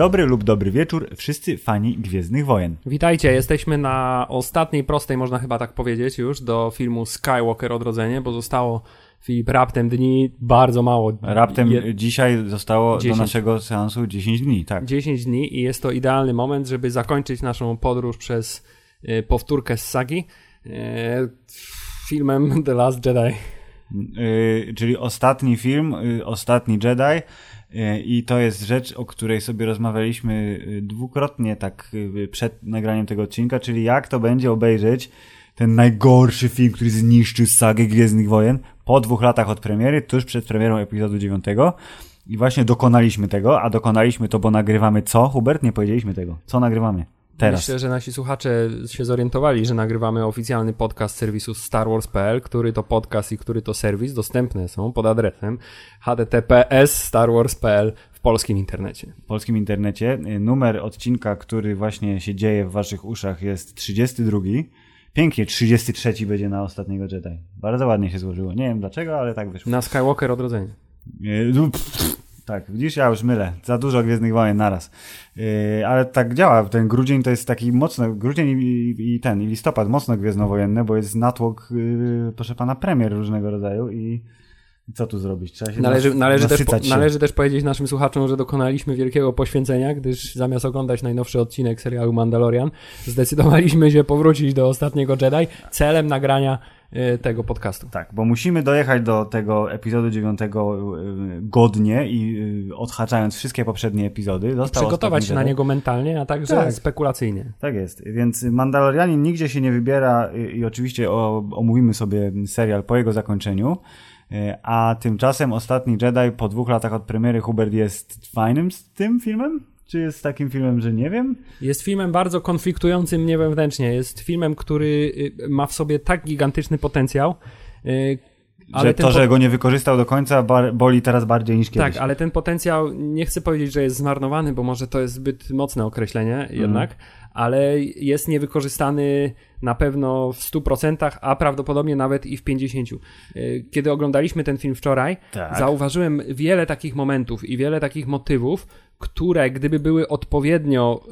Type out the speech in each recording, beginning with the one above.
Dobry lub dobry wieczór, wszyscy fani Gwiezdnych Wojen. Witajcie, jesteśmy na ostatniej prostej, można chyba tak powiedzieć już, do filmu Skywalker Odrodzenie, bo zostało Filip, raptem dni bardzo mało. Raptem Je... dzisiaj zostało 10. do naszego seansu 10 dni, tak. 10 dni i jest to idealny moment, żeby zakończyć naszą podróż przez y, powtórkę z sagi y, filmem The Last Jedi. Y, czyli ostatni film, y, ostatni Jedi i to jest rzecz, o której sobie rozmawialiśmy dwukrotnie tak przed nagraniem tego odcinka, czyli jak to będzie obejrzeć ten najgorszy film, który zniszczył sagę Gwiezdnych Wojen po dwóch latach od premiery, tuż przed premierą epizodu 9. I właśnie dokonaliśmy tego, a dokonaliśmy to, bo nagrywamy co? Hubert, nie powiedzieliśmy tego. Co nagrywamy? Teraz. Myślę, że nasi słuchacze się zorientowali, że nagrywamy oficjalny podcast serwisu StarWars.pl, który to podcast i który to serwis dostępne są pod adresem https starwars.pl w polskim internecie. W polskim internecie. Numer odcinka, który właśnie się dzieje w waszych uszach jest 32. Pięknie, 33 będzie na ostatniego Jedi. Bardzo ładnie się złożyło. Nie wiem dlaczego, ale tak wyszło. Na Skywalker odrodzenie. No, tak, widzisz, ja już mylę. Za dużo Gwiezdnych Wojen naraz. Yy, ale tak działa. Ten grudzień to jest taki mocno, grudzień i, i ten, i listopad mocno gwiezdnowojenny, bo jest natłok, yy, proszę pana, premier różnego rodzaju i co tu zrobić? Trzeba się należy, nas, należy, też, należy też powiedzieć naszym słuchaczom, że dokonaliśmy wielkiego poświęcenia, gdyż zamiast oglądać najnowszy odcinek serialu Mandalorian, zdecydowaliśmy się powrócić do ostatniego Jedi celem nagrania tego podcastu. Tak, bo musimy dojechać do tego epizodu dziewiątego y, godnie i y, odhaczając wszystkie poprzednie epizody. Przygotować się na niego mentalnie, a także Tak. spekulacyjnie. Tak jest, więc Mandalorianin nigdzie się nie wybiera i, oczywiście omówimy sobie serial po jego zakończeniu. E, A tymczasem ostatni Jedi po dwóch latach od premiery Hubert jest fajnym z tym filmem? Czy jest takim filmem, że nie wiem? Jest filmem bardzo konfliktującym mnie wewnętrznie. Jest filmem, który y, ma w sobie tak gigantyczny potencjał. y, że ten to, że go nie wykorzystał do końca boli teraz bardziej niż kiedyś. Tak, ale ten potencjał, nie chcę powiedzieć, że jest zmarnowany, bo może to jest zbyt mocne określenie Mhm. jednak, ale jest niewykorzystany na pewno w 100%, a prawdopodobnie nawet i w 50%. Y, Kiedy oglądaliśmy ten film wczoraj, Tak. zauważyłem wiele takich momentów i wiele takich motywów, które gdyby były odpowiednio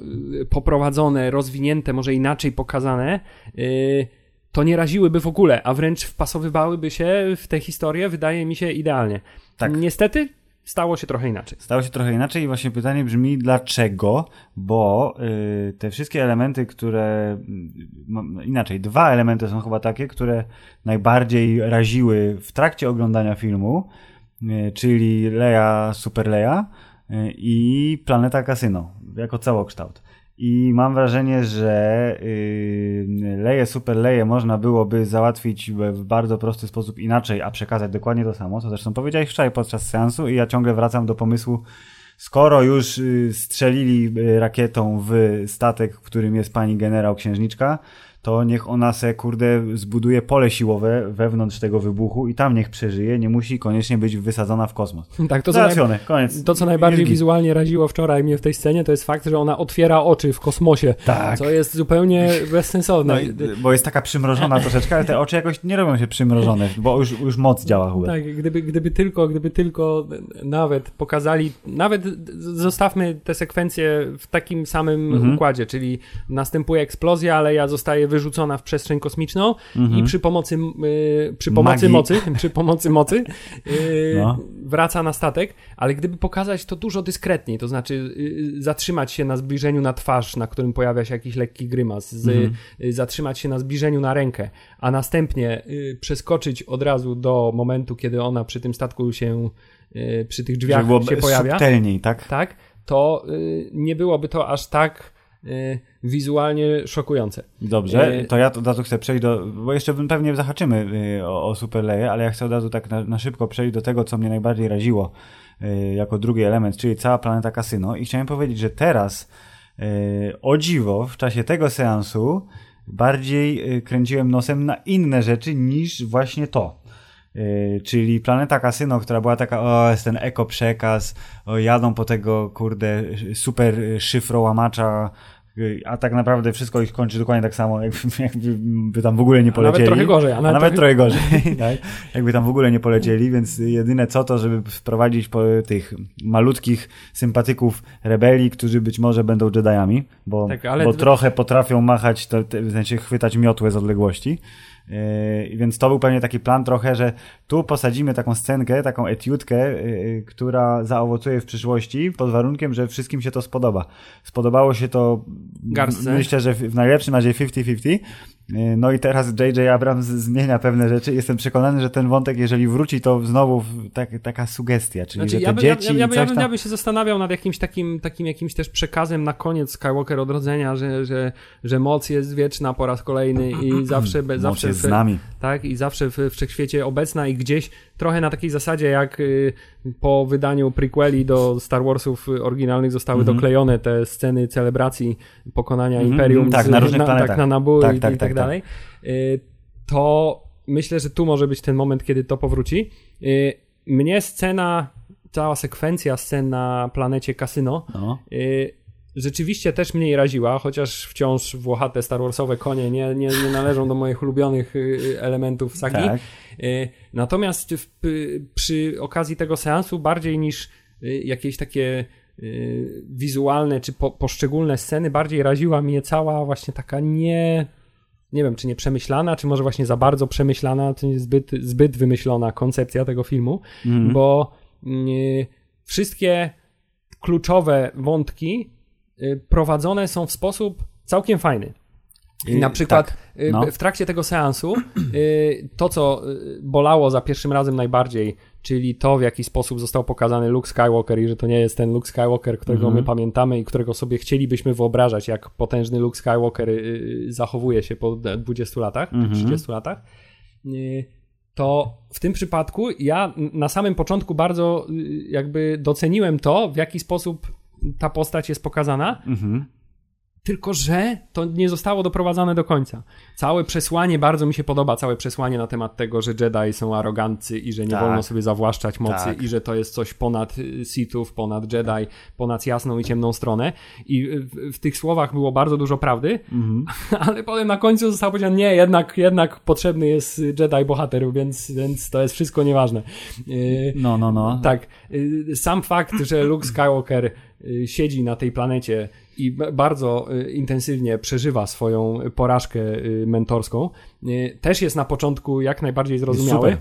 y, poprowadzone, rozwinięte, może inaczej pokazane, y, to nie raziłyby w ogóle, a wręcz wpasowywałyby się w tę historię, wydaje mi się, idealnie. Tak. Niestety stało się trochę inaczej. Stało się trochę inaczej i właśnie pytanie brzmi dlaczego, bo y, te wszystkie elementy, które y, m- inaczej, dwa elementy są chyba takie, które najbardziej raziły w trakcie oglądania filmu, y, czyli Leia, Super Leia y, i Planeta Casino jako całokształt. I mam wrażenie, że yy, leje, super leje można byłoby załatwić w w bardzo prosty sposób inaczej, a przekazać dokładnie to samo, co zresztą powiedziałeś wczoraj podczas seansu. I ja ciągle wracam do pomysłu, skoro już y, strzelili y, rakietą w statek, w którym jest pani generał księżniczka, to niech ona se, kurde, zbuduje pole siłowe wewnątrz tego wybuchu i tam niech przeżyje, nie musi koniecznie być wysadzona w kosmos. Tak, to co, naj... Załatwione, koniec. to, co najbardziej wizualnie raziło wczoraj mnie w tej scenie, to jest fakt, że ona otwiera oczy w kosmosie, Tak. co jest zupełnie bezsensowne. No, i- bo jest taka przymrożona troszeczkę, ale te oczy jakoś nie robią się przymrożone, bo już, już moc działa chyba. Tak, gdyby, gdyby tylko, gdyby tylko nawet pokazali, nawet zostawmy te sekwencje w takim samym Mhm. układzie, czyli następuje eksplozja, ale ja zostaję wyrzucona w przestrzeń kosmiczną i przy pomocy, y, przy pomocy Mhm. Magii. mocy, przy pomocy mocy y, No. wraca na statek, ale gdyby pokazać to dużo dyskretniej, to znaczy y, zatrzymać się na zbliżeniu na twarz, na którym pojawia się jakiś lekki grymas, z, Mhm. y, zatrzymać się na zbliżeniu na rękę, a następnie y, przeskoczyć od razu do momentu, kiedy ona przy tym statku się, y, przy tych drzwiach się pojawia, subtelniej, tak? tak, to y, nie byłoby to aż tak y, wizualnie szokujące. Dobrze, E, to ja od razu chcę przejść do, bo jeszcze pewnie zahaczymy y, o, o Super Leję, ale ja chcę od razu tak na, na szybko przejść do tego, co mnie najbardziej raziło y, jako drugi element, czyli cała planeta kasyno i chciałem powiedzieć, że teraz y, o dziwo w czasie tego seansu bardziej y, kręciłem nosem na inne rzeczy niż właśnie to. Yy, czyli Planeta Kasyno, która była taka, o, jest ten eko przekaz, o, jadą po tego, kurde, super szyfrołamacza, y, a tak naprawdę wszystko ich kończy dokładnie tak samo, jakby, jakby tam w ogóle nie polecieli. A nawet trochę gorzej. A nawet, a nawet trochę... trochę gorzej, tak? jakby tam w ogóle nie polecieli, więc jedyne co to, żeby wprowadzić po tych malutkich sympatyków rebelii, którzy być może będą Jediami, bo, tak, bo trochę potrafią machać, to, w sensie chwytać miotłę z odległości. Yy, więc to był pewnie taki plan trochę, że tu posadzimy taką scenkę, taką etiutkę, yy, która zaowocuje w przyszłości pod warunkiem, że wszystkim się to spodoba. Spodobało się to Garstce. myślę, że w najlepszym razie 50-50, E, no i teraz J.J. Abrams zmienia pewne rzeczy. Jestem przekonany, że ten wątek, jeżeli wróci, to znowu tak, taka sugestia, czyli znaczy, że te ja by, dzieci ja, ja, ja, ja, bym, ja bym się zastanawiał nad jakimś takim, takim jakimś też przekazem na koniec Skywalker odrodzenia, że, że, że moc jest wieczna po raz kolejny i zawsze... Moc zawsze jest w, z nami. Tak, i zawsze w, w wszechświecie obecna i gdzieś trochę na takiej zasadzie, jak y, po wydaniu prequeli do Star Warsów oryginalnych zostały mm -hmm. doklejone te sceny celebracji pokonania mm -hmm. Imperium tak, z, na różnych na, tak, na Nabu tak, i, tak, i tak, tak dalej, y, to myślę, że tu może być ten moment, kiedy to powróci. Y, mnie scena, cała sekwencja scen na planecie Kasyno no. Rzeczywiście też mnie raziła, chociaż wciąż włochate Star Warsowe konie nie, nie, nie należą do moich ulubionych elementów sagi. Tak. Natomiast w, przy okazji tego seansu bardziej niż jakieś takie wizualne czy po, poszczególne sceny, bardziej raziła mnie cała właśnie taka nie nie wiem, czy nie przemyślana, czy może właśnie za bardzo przemyślana, czy nie zbyt, zbyt wymyślona koncepcja tego filmu, mm. bo y, wszystkie kluczowe wątki y, prowadzone są w sposób całkiem fajny. I na przykład tak, no. w trakcie tego seansu to, co bolało za pierwszym razem najbardziej, czyli to, w jaki sposób został pokazany Luke Skywalker i że to nie jest ten Luke Skywalker, którego mm -hmm. my pamiętamy i którego sobie chcielibyśmy wyobrażać, jak potężny Luke Skywalker zachowuje się po 20 latach, mm -hmm. 30 latach, to w tym przypadku ja na samym początku bardzo jakby doceniłem to, w jaki sposób ta postać jest pokazana, -hmm. Tylko, że to nie zostało doprowadzone do końca. Całe przesłanie bardzo mi się podoba, całe przesłanie na temat tego, że Jedi są arogancy i że nie tak. wolno sobie zawłaszczać mocy tak. i że to jest coś ponad y, Sithów, ponad Jedi, ponad jasną i ciemną stronę. I w, w tych słowach było bardzo dużo prawdy, mhm. ale potem na końcu zostało powiedziane, nie, jednak, jednak potrzebny jest Jedi bohater, więc, więc to jest wszystko nieważne. Y, no, no, no. Tak. Y, sam fakt, że Luke Skywalker siedzi na tej planecie i bardzo y, intensywnie przeżywa swoją porażkę y, mentorską, y, też jest na początku jak najbardziej zrozumiały.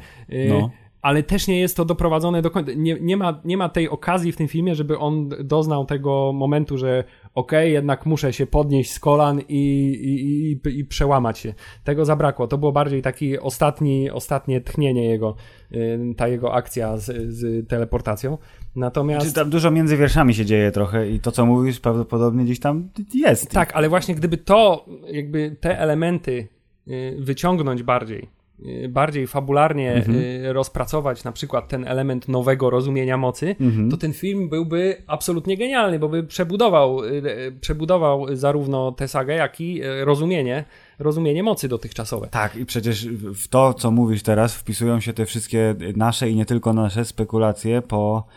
No ale też nie jest to doprowadzone do końca. Nie, nie, ma, nie ma tej okazji w tym filmie, żeby on doznał tego momentu, że okej, okay, jednak muszę się podnieść z kolan i, i, i, i, przełamać się. Tego zabrakło. To było bardziej taki ostatni, ostatnie tchnienie jego, ta jego akcja z, z teleportacją. Natomiast... Znaczy, tam dużo między wierszami się dzieje trochę i to, co mówisz, prawdopodobnie gdzieś tam jest. Tak, ale właśnie gdyby to, jakby te elementy y, wyciągnąć bardziej, y, bardziej fabularnie mhm. Y, rozpracować na przykład ten element nowego rozumienia mocy, mhm. to ten film byłby absolutnie genialny, bo by przebudował, przebudował zarówno tę sagę, jak i rozumienie rozumienie mocy dotychczasowe. Tak, i przecież w to, co mówisz teraz, wpisują się te wszystkie nasze i nie tylko nasze spekulacje po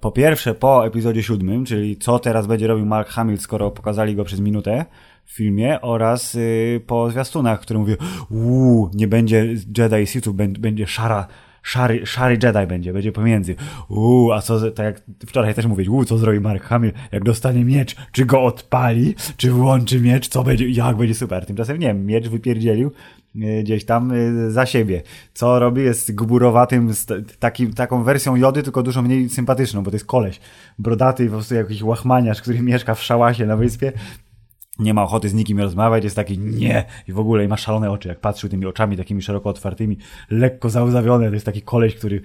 po pierwsze, po epizodzie siódmym, czyli co teraz będzie robił Mark Hamill, skoro pokazali go przez minutę w filmie, oraz y, po zwiastunach, który mówi, uuu, nie będzie Jedi Sithów, będzie szara, szary, szary Jedi będzie, będzie pomiędzy. Uuu, a co, tak jak wczoraj też mówić, uuu, co zrobi Mark Hamill, jak dostanie miecz, czy go odpali, czy włączy miecz, co będzie, jak będzie super. Tymczasem nie, miecz wypierdzielił, E, gdzieś tam e, za siebie. Co robi jest guburowatym, takim, taką wersją jody, tylko dużo mniej sympatyczną, bo to jest koleś brodaty, po prostu jakiś łachmaniarz, który mieszka w szałasie na wyspie nie ma ochoty z nikim rozmawiać, jest taki nie. I w ogóle i ma szalone oczy, jak patrzył tymi oczami takimi szeroko otwartymi, lekko załzawione, to jest taki koleś, który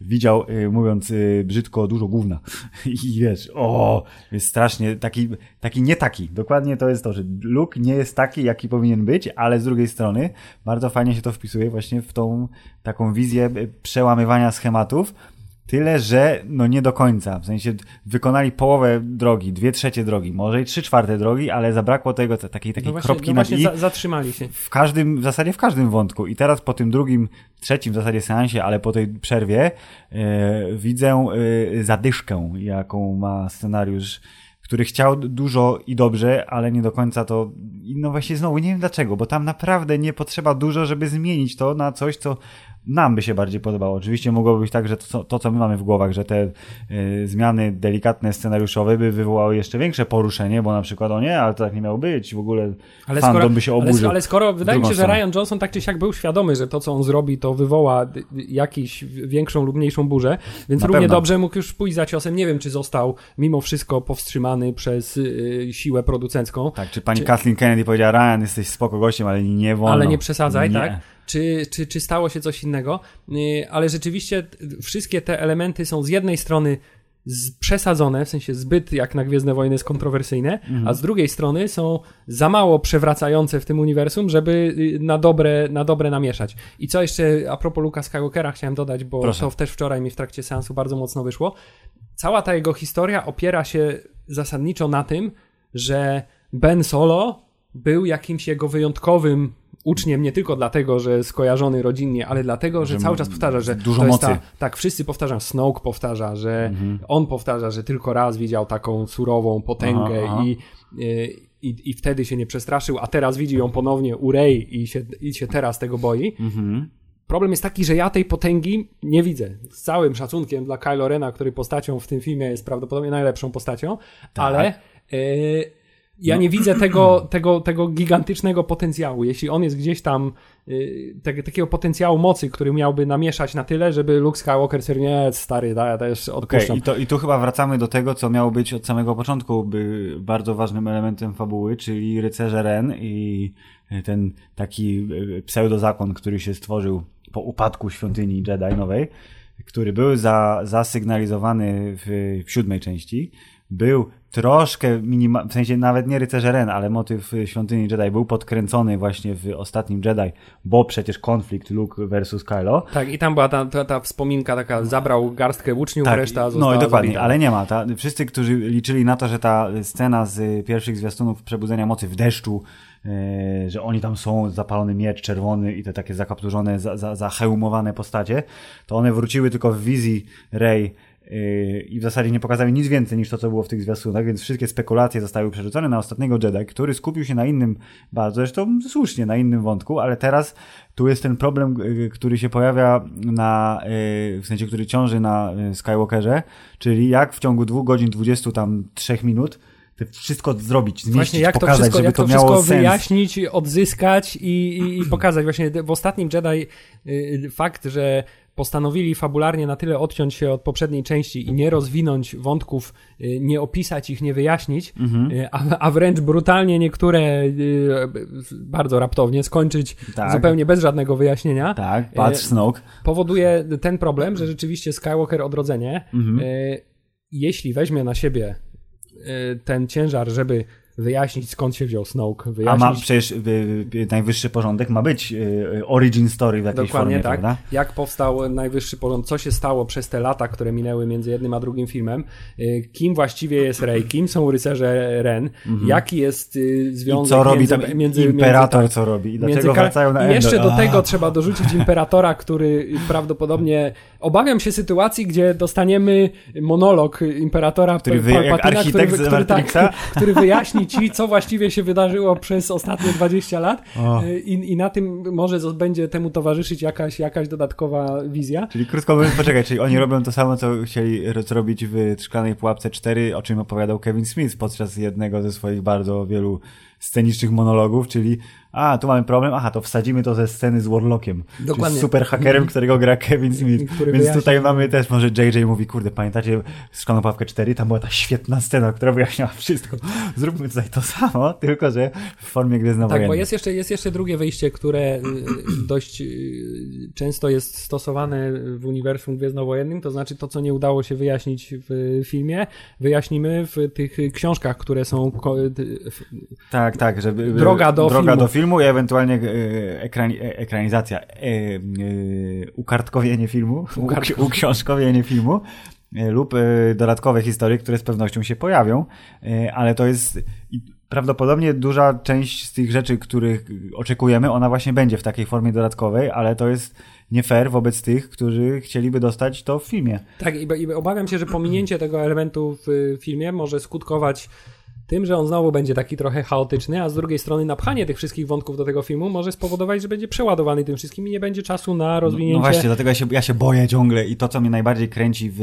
widział, y, mówiąc y, brzydko, dużo gówna. I wiesz, o, jest strasznie taki, taki nie taki, dokładnie to jest to, że Luke nie jest taki, jaki powinien być, ale z drugiej strony bardzo fajnie się to wpisuje właśnie w tą taką wizję y, przełamywania schematów, Tyle, że no nie do końca. W sensie wykonali połowę drogi, dwie trzecie drogi, może i trzy czwarte drogi, ale zabrakło tego takiej, takiej no właśnie, kropki no właśnie i. Za, zatrzymali się. W każdym, w zasadzie w każdym wątku. I teraz po tym drugim, trzecim w zasadzie seansie, ale po tej przerwie e, widzę e, zadyszkę, jaką ma scenariusz który chciał dużo i dobrze, ale nie do końca to. No właśnie znowu nie wiem dlaczego, bo tam naprawdę nie potrzeba dużo, żeby zmienić to na coś, co nam by się bardziej podobało. Oczywiście mogłoby być tak, że to, to co my mamy w głowach, że te y, zmiany delikatne scenariuszowe by wywołały jeszcze większe poruszenie, bo na przykład o nie, ale to tak nie miało być, w ogóle ale fandom skoro, by się oburzył. Ale, ale skoro wydaje mi się, że Ryan Johnson tak czy siak był świadomy, że to co on zrobi, to wywoła jakiś większą lub mniejszą burzę, więc na równie pewno. dobrze mógł już pójść za ciosem. Nie wiem, czy został mimo wszystko powstrzymany przez y, siłę producencką. Tak, czy pani czy... Kathleen Kennedy powiedziała, Ryan, jesteś spoko gościem, ale nie wolno. Ale nie przesadzaj, nie. tak? Czy, czy, czy stało się coś innego, y, ale rzeczywiście wszystkie te elementy są z jednej strony przesadzone, w sensie zbyt jak na Gwiezdne Wojny jest kontrowersyjne, mhm. a z drugiej strony są za mało przewracające w tym uniwersum, żeby y, na dobre, na dobre namieszać. I co jeszcze a propos Luka Skywalkera chciałem dodać, bo Proszę. to też wczoraj mi w trakcie seansu bardzo mocno wyszło. Cała ta jego historia opiera się zasadniczo na tym, że Ben Solo był jakimś jego wyjątkowym uczniem nie tylko dlatego, że skojarzony rodzinnie, ale dlatego, że, że cały czas powtarza, że dużo mocy. Ta, tak, wszyscy powtarzają, Snoke powtarza, że mhm. on powtarza, że tylko raz widział taką surową potęgę aha, aha. I, i, i wtedy się nie przestraszył, a teraz widzi ją ponownie u Rey i się, i się teraz tego boi. Mhm. Problem jest taki, że ja tej potęgi nie widzę. Z całym szacunkiem dla Kylo Rena, który postacią w tym filmie jest prawdopodobnie najlepszą postacią, tak. ale... Y ja no. nie widzę tego, tego, tego gigantycznego potencjału. Jeśli on jest gdzieś tam, yy, te, takiego potencjału mocy, który miałby namieszać na tyle, żeby Luke Skywalker sobie nie, stary, da, ja też odpuszczam. Okay, i, to, I tu chyba wracamy do tego, co miało być od samego początku by bardzo ważnym elementem fabuły, czyli rycerze Ren i ten taki y, pseudozakon, który się stworzył po upadku świątyni Jedi nowej, który był za, zasygnalizowany w, w siódmej części, był troszkę minimalny, w sensie nawet nie rycerze Ren, ale motyw świątyni Jedi był podkręcony właśnie w ostatnim Jedi, bo przecież konflikt Luke versus Kylo. Tak, i tam była ta, ta, ta wspominka taka, zabrał garstkę łuczniów, tak, reszta została No dokładnie, zabita. ale nie ma. Ta, wszyscy, którzy liczyli na to, że ta scena z pierwszych zwiastunów Przebudzenia Mocy w deszczu, yy, że oni tam są, zapalony miecz czerwony i te takie zakapturzone, za, za, zahełmowane postacie, to one wróciły tylko w wizji Rey i w zasadzie nie pokazali nic więcej niż to, co było w tych zwiastunach, więc wszystkie spekulacje zostały przerzucone na ostatniego Jedi, który skupił się na innym, bardzo zresztą słusznie, na innym wątku, ale teraz tu jest ten problem, y, który się pojawia na, y, w sensie, który ciąży na y, Skywalkerze, czyli jak w ciągu dwóch godzin, 20 tam trzech minut wszystko zrobić, zmieścić, Właśnie jak pokazać, to wszystko, żeby jak to, to miało wszystko sens. wyjaśnić, odzyskać i, i, i, pokazać. Właśnie w ostatnim Jedi fakt, że postanowili fabularnie na tyle odciąć się od poprzedniej części i nie rozwinąć wątków, y, nie opisać ich, nie wyjaśnić, mhm. Y, a, a, wręcz brutalnie niektóre y, bardzo raptownie skończyć tak. zupełnie bez żadnego wyjaśnienia. Tak, patrz Snoke. Powoduje ten problem, że rzeczywiście Skywalker odrodzenie, mhm. jeśli weźmie na siebie ten ciężar, żeby wyjaśnić skąd się wziął Snoke. Wyjaśnić... A ma przecież y, y, najwyższy porządek ma być y, origin story w jakiejś Dokładnie formie, tak. Prawda? Jak powstał najwyższy porządek, co się stało przez te lata, które minęły między jednym a drugim filmem, kim właściwie jest Rey, kim są rycerze Ren, mhm. jaki jest związek I co robi między, tam między, imperator, między, co robi i dlaczego wracają na I jeszcze do tego trzeba dorzucić imperatora, który prawdopodobnie obawiam się sytuacji, gdzie dostaniemy monolog imperatora który wy, Palpatina, który, który, tak, który wyjaśni ci, co właściwie się wydarzyło przez ostatnie 20 lat y, i, i na tym może będzie temu towarzyszyć jakaś, jakaś dodatkowa wizja. Czyli krótko mówiąc, poczekaj, czyli oni robią to samo, co chcieli zrobić w Szklanej Pułapce 4, o czym opowiadał Kevin Smith podczas jednego ze swoich bardzo wielu scenicznych monologów, czyli a, tu mamy problem, aha, to wsadzimy to ze sceny z Warlockiem. Dokładnie. super hakerem, którego gra Kevin Smith. Który Więc tutaj mamy też, może JJ mówi, kurde, pamiętacie Szklaną Pawkę 4? Tam była ta świetna scena, która wyjaśniała wszystko. Zróbmy tutaj to samo, tylko że w formie Gwiezdnowojennej. Tak, bo jest jeszcze, jest jeszcze drugie wyjście, które y, dość y, często jest stosowane w uniwersum Gwiezdnowojennym, to znaczy to, co nie udało się wyjaśnić w filmie, wyjaśnimy w tych książkach, które są... Tak, tak, żeby... Droga do droga filmu. do filmu i ewentualnie e, ekrani, e, ekranizacja, e, e, ukartkowienie filmu, Ukartkow... uksiążkowienie filmu lub dodatkowe historie, które z pewnością się pojawią, ale to jest prawdopodobnie duża część z tych rzeczy, których oczekujemy, ona właśnie będzie w takiej formie dodatkowej, ale to jest nie fair wobec tych, którzy chcieliby dostać to w filmie. Tak, i obawiam się, że pominięcie tego elementu w filmie może skutkować tym, że on znowu będzie taki trochę chaotyczny, a z drugiej strony napchanie tych wszystkich wątków do tego filmu może spowodować, że będzie przeładowany tym wszystkim i nie będzie czasu na rozwinięcie. No, no właśnie, dlatego ja się, ja się boję ciągle i to, co mnie najbardziej kręci w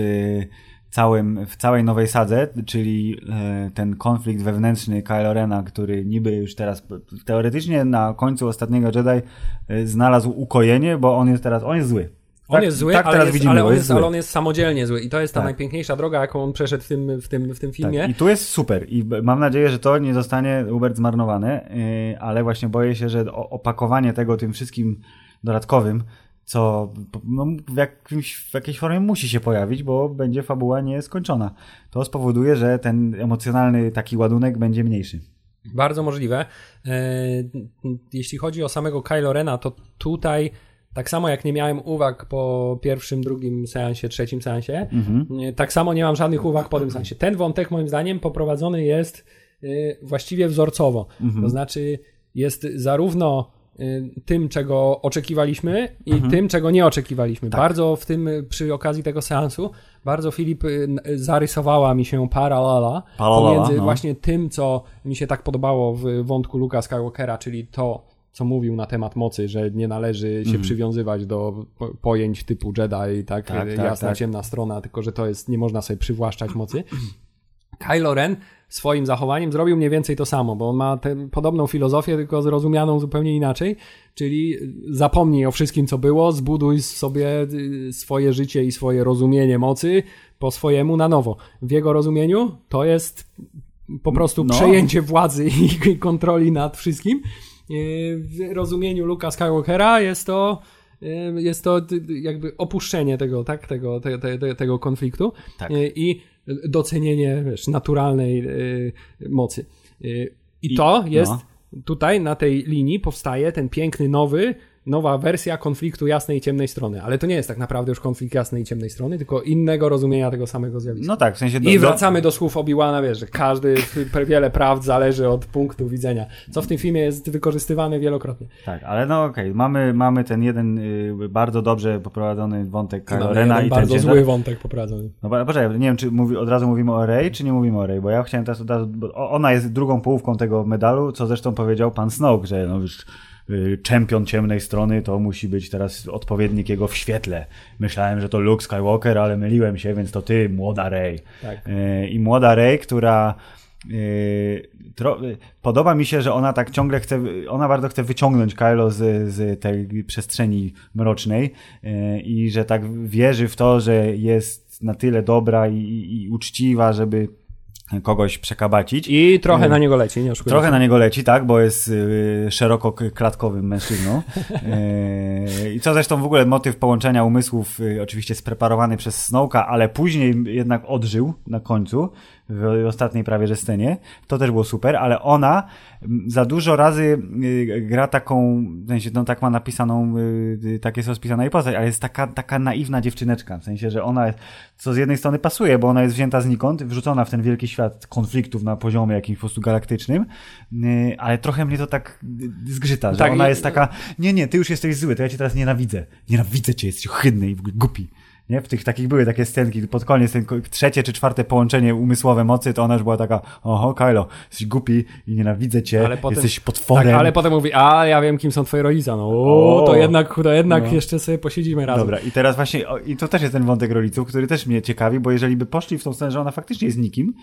całym, w całej nowej sadze, czyli e, ten konflikt wewnętrzny Kylo Rena, który niby już teraz teoretycznie na końcu ostatniego Jedi e, znalazł ukojenie, bo on jest teraz, on jest zły. On tak, jest zły, tak ale, jest, ale, on jest, ale on jest samodzielnie zły i to jest ta tak. najpiękniejsza droga, jaką on przeszedł w tym, w tym, w tym filmie. Tak. I tu jest super i mam nadzieję, że to nie zostanie Hubert zmarnowane, yy, ale właśnie boję się, że opakowanie tego tym wszystkim dodatkowym co no, w, jakimś, w jakiejś formie musi się pojawić, bo będzie fabuła nieskończona. To spowoduje, że ten emocjonalny taki ładunek będzie mniejszy. Bardzo możliwe. E, jeśli chodzi o samego Kylo Rena, to tutaj tak samo jak nie miałem uwag po pierwszym, drugim seansie, trzecim seansie, mhm. tak samo nie mam żadnych uwag po tym seansie. Ten wątek moim zdaniem poprowadzony jest e, właściwie wzorcowo. Mhm. To znaczy jest zarówno Y, tym, czego oczekiwaliśmy i mhm. tym, czego nie oczekiwaliśmy. Tak. Bardzo w tym, przy okazji tego seansu, bardzo Filip y, zarysowała mi się paralela pomiędzy no. właśnie tym, co mi się tak podobało w wątku Luka Skywalkera, czyli to, co mówił na temat mocy, że nie należy się mhm. przywiązywać do pojęć typu Jedi, tak, tak, tak jasna, tak. ciemna strona, tylko że to jest, nie można sobie przywłaszczać mocy. Kylo Ren swoim zachowaniem zrobił mniej więcej to samo, bo on ma tę podobną filozofię, tylko zrozumianą zupełnie inaczej, czyli zapomnij o wszystkim, co było, zbuduj sobie y, swoje życie i swoje rozumienie mocy po swojemu na nowo. W jego rozumieniu to jest po prostu no. przejęcie władzy i kontroli nad wszystkim. Y, w rozumieniu Luka Skywalkera jest to y, jest to jakby opuszczenie tego, tak, tego, te, te, tego konfliktu tak. i docenienie wiesz, naturalnej mocy. I, I to jest no. tutaj na tej linii powstaje ten piękny nowy nowa wersja konfliktu jasnej i ciemnej strony. Ale to nie jest tak naprawdę już konflikt jasnej i ciemnej strony, tylko innego rozumienia tego samego zjawiska. No tak, w sensie... Do, I wracamy do słów Obi-Wana, wiesz, że każdy, wiele prawd zależy od punktu widzenia, co w tym filmie jest wykorzystywane wielokrotnie. Tak, ale no okej, okay. mamy, mamy ten jeden y, bardzo dobrze poprowadzony wątek Kylo Rena i bardzo ten zły wątek poprowadzony. No poczekaj, nie wiem, czy mówi, od razu mówimy o Rey, czy nie mówimy o Rey, bo ja chciałem teraz od razu, bo ona jest drugą połówką tego medalu, co zresztą powiedział pan Snoke, że no już czempion ciemnej strony, to musi być teraz odpowiednik jego w świetle. Myślałem, że to Luke Skywalker, ale myliłem się, więc to ty, młoda Rey. Tak. Y, I młoda Rey, która y, podoba mi się, że ona tak ciągle chce, ona bardzo chce wyciągnąć Kylo z, z tej przestrzeni mrocznej i że tak wierzy w to, że jest na tyle dobra i, i uczciwa, żeby kogoś przekabacić. I trochę y, na niego leci, nie oszukujmy. Trochę na niego leci, tak, bo jest y, szeroko klatkowym mężczyzną. Y, I co zresztą w ogóle motyw połączenia umysłów, oczywiście spreparowany przez Snowka, ale później jednak odżył na końcu w ostatniej prawie że scenie. To też było super, ale ona za dużo razy y, gra taką, w sensie, no tak ma napisaną, y, tak jest rozpisana jej postać, ale jest taka, taka naiwna dziewczyneczka, w sensie, że ona, co z jednej strony pasuje, bo ona jest wzięta znikąd, wrzucona w ten wielki świat konfliktów na poziomie jakimś po prostu galaktycznym, y, ale trochę mnie to tak zgrzyta, że tak, ona jest taka, nie, nie, ty już jesteś zły, to ja cię teraz nienawidzę. Nienawidzę cię, jesteś ohydny i w ogóle głupi. Nie? W tych takich były takie scenki, pod koniec ten trzecie czy czwarte połączenie umysłowe mocy, to ona już była taka, oho, Kylo, jesteś głupi i nienawidzę cię, ale potem, jesteś potworem. Tak, ale potem mówi, a ja wiem, kim są twoje rodzice, no o, to jednak, to jednak no. jeszcze sobie posiedzimy razem. Dobra, i teraz właśnie, i to też jest ten wątek rodziców, który też mnie ciekawi, bo jeżeli by poszli w tą stronę, że ona faktycznie jest nikim,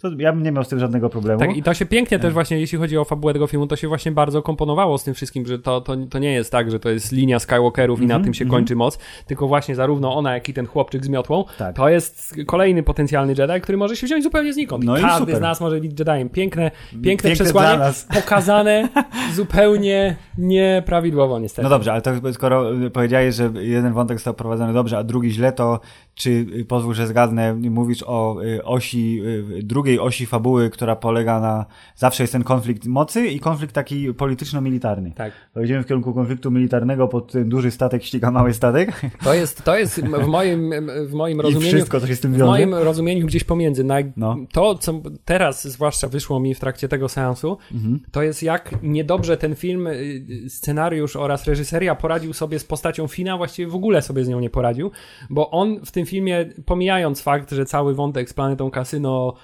to ja bym nie miał z tym żadnego problemu. Tak, i to się pięknie też właśnie, jeśli chodzi o fabułę tego filmu, to się właśnie bardzo komponowało z tym wszystkim, że to, to, to nie jest tak, że to jest linia Skywalkerów mm -hmm, i na mhm, tym się mm -hmm. kończy moc, tylko właśnie zarówno ona, jak i ten chłopczyk z miotłą, tak. to jest kolejny potencjalny Jedi, który może się wziąć zupełnie znikąd. No Każdy z nas może być Jediem. Piękne, piękne, piękne przesłanie, pokazane zupełnie nieprawidłowo niestety. No dobrze, ale to skoro powiedziałeś, że jeden wątek został prowadzony dobrze, a drugi źle, to czy y, pozwól, że zgadnę, mówisz o y, osi, y, drugiej osi fabuły, która polega na, zawsze jest ten konflikt mocy i konflikt taki polityczno-militarny. Tak. Pojedziemy w kierunku konfliktu militarnego, pod tym duży statek ściga mały statek. To jest, to jest w moim, w moim rozumieniu. I wszystko, co się z tym w wiąże. moim rozumieniu gdzieś pomiędzy. Na, No. To, co teraz zwłaszcza wyszło mi w trakcie tego seansu, Mhm. to jest jak niedobrze ten film, scenariusz oraz reżyseria poradził sobie z postacią Fina, właściwie w ogóle sobie z nią nie poradził, bo on w tym filmie, pomijając fakt, że cały wątek z planetą kasyno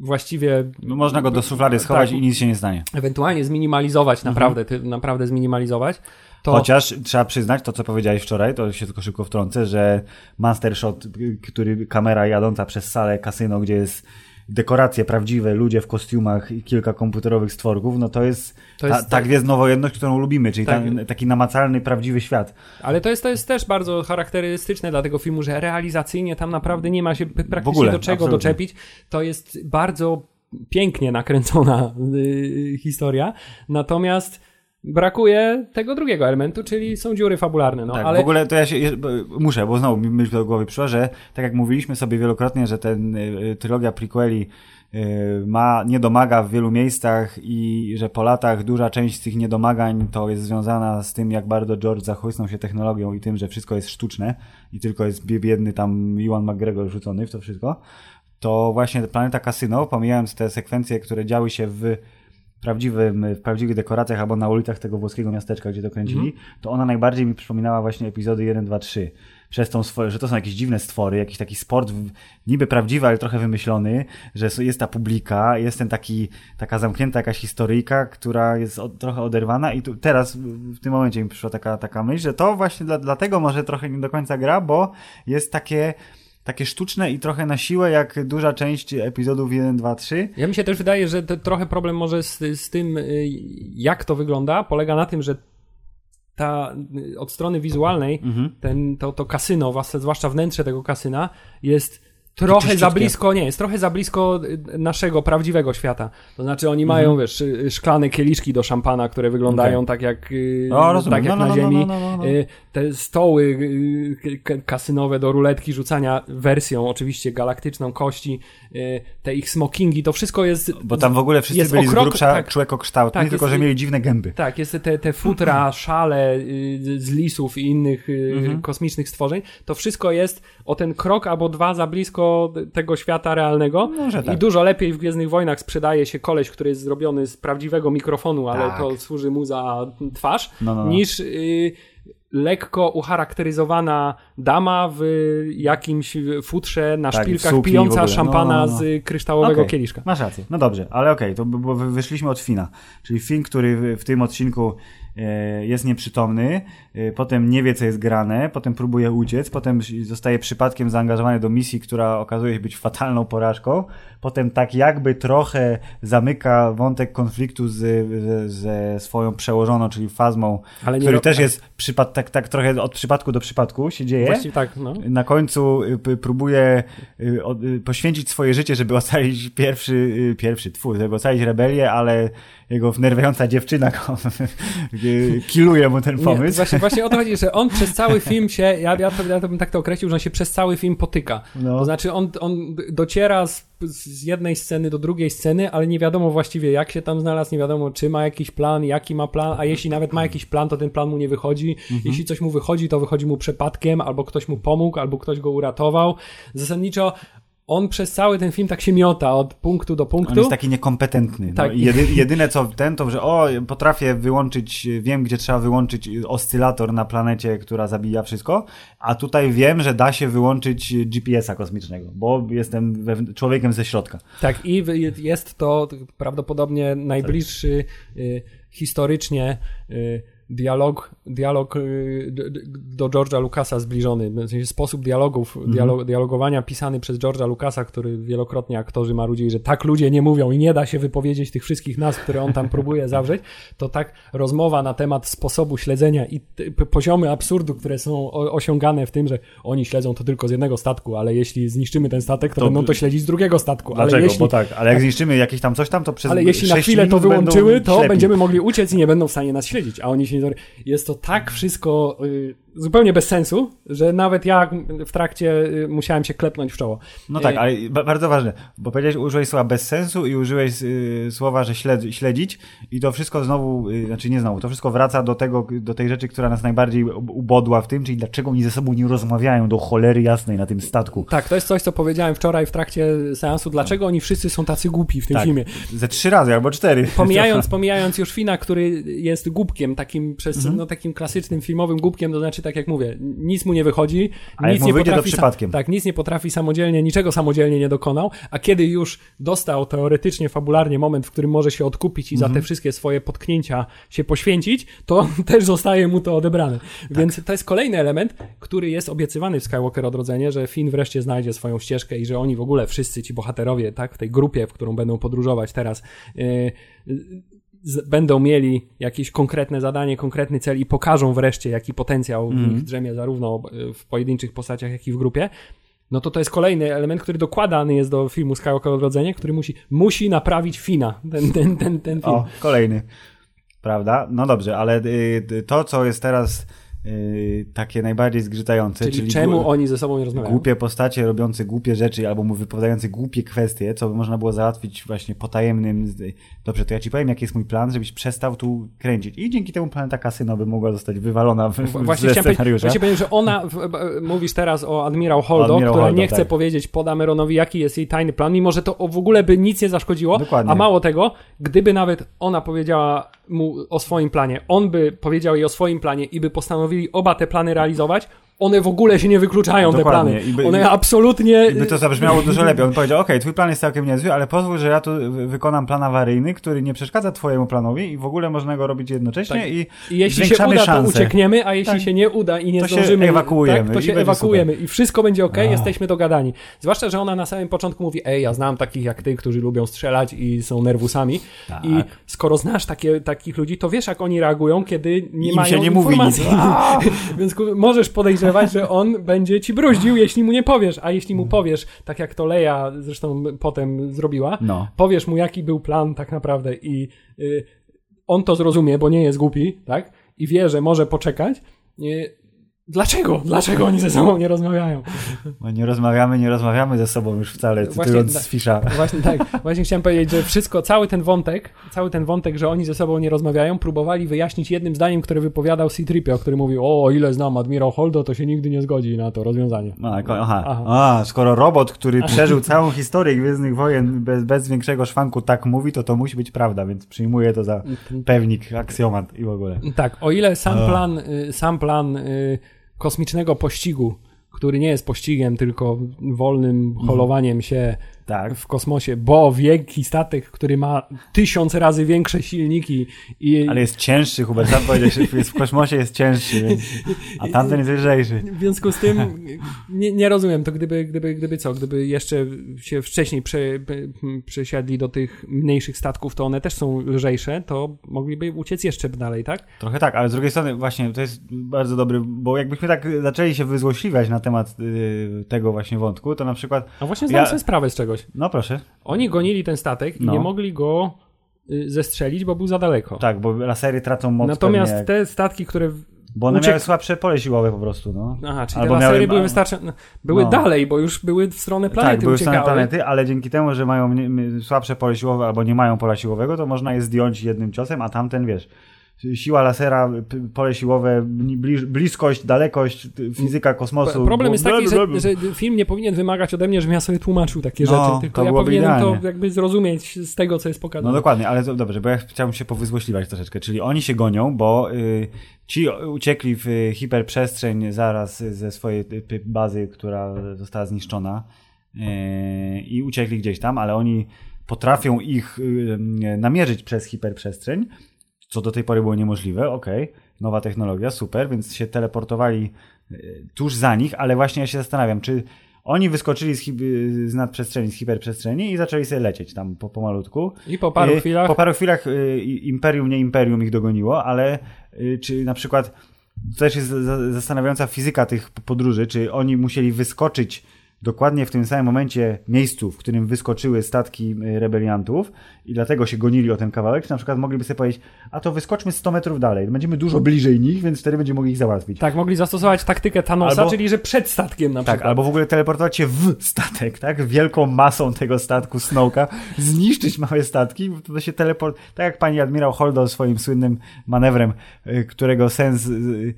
właściwie No, można go do szuflady schować Tak. i nic się nie stanie. ewentualnie zminimalizować, naprawdę, ty, naprawdę zminimalizować, to Chociaż trzeba przyznać to, co powiedziałeś wczoraj, to się tylko szybko wtrącę, że Master Shot, który kamera jadąca przez salę kasyno, gdzie jest dekoracje prawdziwe, ludzie w kostiumach i kilka komputerowych stworków, no to jest, To jest ta, ta gwiezdnowojenność, którą lubimy, czyli Tak. ta, taki namacalny, prawdziwy świat. Ale to jest, to jest też bardzo charakterystyczne dla tego filmu, że realizacyjnie tam naprawdę nie ma się praktycznie ogóle, do czego absolutnie. doczepić. To jest bardzo pięknie nakręcona y, historia, natomiast brakuje tego drugiego elementu, czyli są dziury fabularne. No, tak, ale w ogóle to ja się muszę, bo znowu mi myśl do głowy przyszła, że tak jak mówiliśmy sobie wielokrotnie, że ten y, y, trylogia prequeli y, ma, nie domaga w wielu miejscach i że po latach duża część z tych niedomagań to jest związana z tym, jak bardzo George zachłysnął się technologią i tym, że wszystko jest sztuczne i tylko jest bie- biedny tam Iwan McGregor rzucony w to wszystko, to właśnie Planeta Casino, pomijając te sekwencje, które działy się w prawdziwym, w prawdziwych dekoracjach albo na ulicach tego włoskiego miasteczka, gdzie to kręcili, to ona najbardziej mi przypominała właśnie epizody 1, 2, 3. Przez tą swoje, że to są jakieś dziwne stwory, jakiś taki sport niby prawdziwy, ale trochę wymyślony, że jest ta publika, jest ten taki, taka zamknięta jakaś historyjka, która jest od, trochę oderwana i tu, teraz w w tym momencie mi przyszła taka, taka myśl, że to właśnie dla, dlatego może trochę nie do końca gra, bo jest takie takie sztuczne i trochę na siłę, jak duża część epizodów 1, 2, 3. ja mi się też wydaje, że trochę problem może z, z tym, y, jak to wygląda, polega na tym, że ta y, od strony wizualnej Mhm. ten, to, to kasyno, zwłaszcza wnętrze tego kasyna, jest trochę za blisko, nie, jest trochę za blisko y, naszego prawdziwego świata. To znaczy oni mają, wiesz, y, szklane kieliszki do szampana, które wyglądają Mhm. Okej. tak jak, y, O, rozumiem. tak jak No, no, na no, ziemi. no, no, no, no. Y, Te stoły y, kasynowe do ruletki rzucania wersją oczywiście galaktyczną kości, y, te ich smokingi, to wszystko jest... Bo tam w ogóle wszyscy byli o z grubsza tak. człekokształtni, Tak, tylko jest- że mieli dziwne gęby. Tak, jest te, te futra, szale y, z lisów i innych y, Mhm. kosmicznych stworzeń. To wszystko jest o ten krok albo dwa za blisko tego świata realnego. Może tak. I dużo lepiej w Gwiezdnych Wojnach sprzedaje się koleś, który jest zrobiony z prawdziwego mikrofonu, ale Tak. to służy mu za twarz, No, no, no. niż y, lekko ucharakteryzowana dama w jakimś futrze na Tak, szpilkach pijąca ogóle. szampana No, no, no. z kryształowego Okej, kieliszka. Masz rację. No dobrze, ale okej, to bo wy- wyszliśmy od Fina. Czyli Fin, który w, tym odcinku jest nieprzytomny, e, potem nie wie, co jest grane, potem próbuje uciec, potem zostaje przypadkiem zaangażowany do misji, która okazuje się być fatalną porażką, potem tak jakby trochę zamyka wątek konfliktu z, ze swoją przełożoną, czyli Fazmą, Ale który też jest przypad, tak, tak trochę od przypadku do przypadku się dzieje. Właściwie tak, no. Na końcu y, próbuje y, y, poświęcić swoje życie, żeby ocalić pierwszy, pierwszy twór, żeby ocalić rebelię, ale jego wnerwiająca dziewczyna go, kiluje mu ten Nie, pomysł. właśnie, właśnie o to chodzi, że on przez cały film się, ja, ja, to, ja to bym tak to określił, że on się przez cały film potyka. No. To znaczy on, on dociera z, z jednej sceny do drugiej sceny, ale nie wiadomo właściwie jak się tam znalazł, nie wiadomo czy ma jakiś plan, jaki ma plan, a jeśli nawet ma jakiś plan, to ten plan mu nie wychodzi. Mhm. Jeśli coś mu wychodzi, to wychodzi mu przypadkiem, albo ktoś mu pomógł, albo ktoś go uratował. Zasadniczo on przez cały ten film tak się miota od punktu do punktu. On jest taki niekompetentny. Tak. No, jedy, jedyne co ten, to że o, potrafię wyłączyć, wiem gdzie trzeba wyłączyć oscylator na planecie, która zabija wszystko, a tutaj wiem, że da się wyłączyć GPS-a kosmicznego, bo jestem człowiekiem ze środka. Tak, i jest to prawdopodobnie najbliższy y, historycznie y, dialog, dialog y, do George'a Lucasa zbliżony. W sensie sposób dialogów, dialo, dialogowania pisany przez George'a Lucasa, który wielokrotnie aktorzy marudzili, że tak ludzie nie mówią i nie da się wypowiedzieć tych wszystkich nazw, które on tam próbuje zawrzeć, to tak rozmowa na temat sposobu śledzenia i poziomy absurdu, które są osiągane w tym, że oni śledzą to tylko z jednego statku, ale jeśli zniszczymy ten statek, to, To- będą to śledzić z drugiego statku. Dlaczego? Ale jeśli, Bo tak, ale jak zniszczymy jakieś tam coś tam, to przez ale jeśli na chwilę to wyłączyły, to ślepi. będziemy mogli uciec i nie będą w stanie nas śledzić. A oni się. Jest to tak wszystko y, zupełnie bez sensu, że nawet ja w trakcie y, musiałem się klepnąć w czoło. No tak, Y, ale ba- bardzo ważne, bo powiedziałeś, użyłeś słowa bez sensu i użyłeś y, słowa, że śled, śledzić i to wszystko znowu, znaczy nie znowu, to wszystko wraca do tego, do tej rzeczy, która nas najbardziej ub- ubodła w tym, czyli dlaczego oni ze sobą nie rozmawiają do cholery jasnej na tym statku. Tak, to jest coś, co powiedziałem wczoraj w trakcie seansu. Dlaczego oni wszyscy są tacy głupi w tym Tak, filmie? ze trzy razy albo cztery. Pomijając, pomijając już Fina, który jest głupkiem, takim przez, Mhm. no, takim klasycznym filmowym głupkiem, to znaczy, tak jak mówię, nic mu nie wychodzi, A nic nie wyjdzie, to potrafi. przypadkiem. tak, nic nie potrafi samodzielnie, niczego samodzielnie nie dokonał, a kiedy już dostał teoretycznie, fabularnie moment, w którym może się odkupić i Mhm. za te wszystkie swoje potknięcia się poświęcić, to też zostaje mu to odebrane. Tak. Więc to jest kolejny element, który jest obiecywany w Skywalker Odrodzenie, że Finn wreszcie znajdzie swoją ścieżkę i że oni w ogóle wszyscy ci bohaterowie, tak, w tej grupie, w którą będą podróżować teraz, yy, będą mieli jakieś konkretne zadanie, konkretny cel i pokażą wreszcie, jaki potencjał w nich drzemie zarówno y, w pojedynczych postaciach, jak i w grupie, no to to jest kolejny element, który dokładany jest do filmu Skywalker Odrodzenie, który musi, musi naprawić Fina, ten, ten, ten, ten film. O, kolejny. Prawda? No dobrze, ale y, y, to, co jest teraz takie najbardziej zgrzytające, czyli, czyli, czemu oni ze sobą nie rozmawiają? głupie postacie robiące głupie rzeczy albo mu wypowiadające głupie kwestie, co by można było załatwić właśnie potajemnym. Dobrze, to ja ci powiem, jaki jest mój plan, żebyś przestał tu kręcić. I dzięki temu planeta kasyno by mogła zostać wywalona w, w, Właśnie ze scenariusza. właśnie powiedzieć, że ona, w, mówisz teraz o Admirał Holdo, która Holdo, nie chce tak. powiedzieć Podameronowi, jaki jest jej tajny plan, mimo że to w ogóle by nic nie zaszkodziło, Dokładnie. a mało tego, gdyby nawet ona powiedziała mu o swoim planie, on by powiedział jej o swoim planie i by postanowili oba te plany realizować, one w ogóle się nie wykluczają, te Dokładnie. plany. I by- one absolutnie... By to zabrzmiało dużo lepiej. On powiedział, okej, twój plan jest całkiem niezły, ale pozwól, że ja tu wy- wykonam plan awaryjny, który nie przeszkadza twojemu planowi i w ogóle można go robić jednocześnie Tak. i I jeśli się uda, szanse. to uciekniemy, a jeśli Tak. się nie uda i nie To się zdążymy, ewakuujemy tak, to i się będzie ewakuujemy i wszystko będzie ok, A. jesteśmy dogadani. Zwłaszcza, że ona na samym początku mówi, ej, ja znam takich jak ty, którzy lubią strzelać i są nerwusami Tak. i skoro znasz takie, takich ludzi, to wiesz, jak oni reagują, kiedy nie Im mają się nie mówi informacji. nic. Więc możesz podejrzewać, że on będzie ci bruździł, jeśli mu nie powiesz, a jeśli mu powiesz, tak jak to Leia zresztą potem zrobiła, No. powiesz mu, jaki był plan tak naprawdę i y, on to zrozumie, bo nie jest głupi, tak? I wie, że może poczekać. Y, dlaczego? Dlaczego oni ze sobą nie rozmawiają? Bo nie rozmawiamy, nie rozmawiamy ze sobą już wcale, cytując z Fisza. Właśnie tak, właśnie chciałem powiedzieć, że wszystko, cały ten wątek, cały ten wątek, że oni ze sobą nie rozmawiają, próbowali wyjaśnić jednym zdaniem, które wypowiadał C-3PO, który mówił, o, o ile znam admirał Holdo, to się nigdy nie zgodzi na to rozwiązanie. No, jako- aha. Aha. A, skoro robot, który przeżył całą historię Gwiezdnych Wojen bez, bez większego szwanku tak mówi, to to musi być prawda, więc przyjmuję to za pewnik, aksjomat i w ogóle. Tak, o ile sam plan, y, sam plan y, kosmicznego pościgu, który nie jest pościgiem, tylko wolnym holowaniem się Tak. w kosmosie, bo wielki statek, który ma tysiąc razy większe silniki i Ale jest cięższy, Hubert, sam powiedziałeś, jest w kosmosie jest cięższy, więc... a tamten jest lżejszy. w związku z tym nie, nie rozumiem to, gdyby, gdyby, gdyby co, gdyby jeszcze się wcześniej prze, przesiadli do tych mniejszych statków, to one też są lżejsze, to mogliby uciec jeszcze dalej, tak? Trochę tak, ale z drugiej strony właśnie to jest bardzo dobry, bo jakbyśmy tak zaczęli się wyzłośliwiać na temat y, tego właśnie wątku, to na przykład, A właśnie zdałem Ja- sobie sprawę z czegoś. No proszę, Oni gonili ten statek i No. nie mogli go y, zestrzelić, bo był za daleko. tak, bo lasery tracą moc Natomiast pewnie, te statki, które. w- bo one uciek- miały słabsze pole siłowe po prostu, no. Aha, czyli Albo te lasery miały- były wystarczające. Były No. dalej, bo już były w stronę planety tak, były w uciekały. stronę planety, ale dzięki temu, że mają słabsze pole siłowe albo nie mają pola siłowego, to można je zdjąć jednym ciosem, a tamten, wiesz, siła lasera, pole siłowe, bliskość, dalekość, fizyka kosmosu. Problem jest taki, że, że film nie powinien wymagać ode mnie, żebym ja sobie tłumaczył takie No, rzeczy, tylko ja powinienem idealnie. to jakby zrozumieć z tego, co jest No pokazane. dokładnie, ale dobrze, bo ja chciałem się powyzłośliwać troszeczkę. Czyli oni się gonią, bo y, ci uciekli w hiperprzestrzeń zaraz ze swojej bazy, która została zniszczona y, i uciekli gdzieś tam, ale oni potrafią ich y, namierzyć przez hiperprzestrzeń, co do tej pory było niemożliwe, okej, nowa technologia, super, więc się teleportowali y, tuż za nich, ale właśnie ja się zastanawiam, czy oni wyskoczyli z, z nadprzestrzeni, z hiperprzestrzeni i zaczęli sobie lecieć tam po, pomalutku. I po paru Y, chwilach. Po paru chwilach y, Imperium, nie Imperium ich dogoniło, ale czy na przykład to też jest za- zastanawiająca fizyka tych podróży, czy oni musieli wyskoczyć dokładnie w tym samym momencie miejscu, w którym wyskoczyły statki y, rebeliantów i dlatego się gonili o ten kawałek, czy na przykład mogliby sobie powiedzieć, a to wyskoczmy 100 metrów dalej, będziemy dużo bliżej nich, więc wtedy będziemy mogli ich załatwić. Tak, mogli zastosować taktykę Thanosa, Albo- czyli że przed statkiem na Tak, przykład. albo w ogóle teleportować się w statek, tak? Wielką masą tego statku Snowka, zniszczyć małe statki, to się teleport... Tak jak pani admirał Holdo swoim słynnym manewrem, y, którego sens y,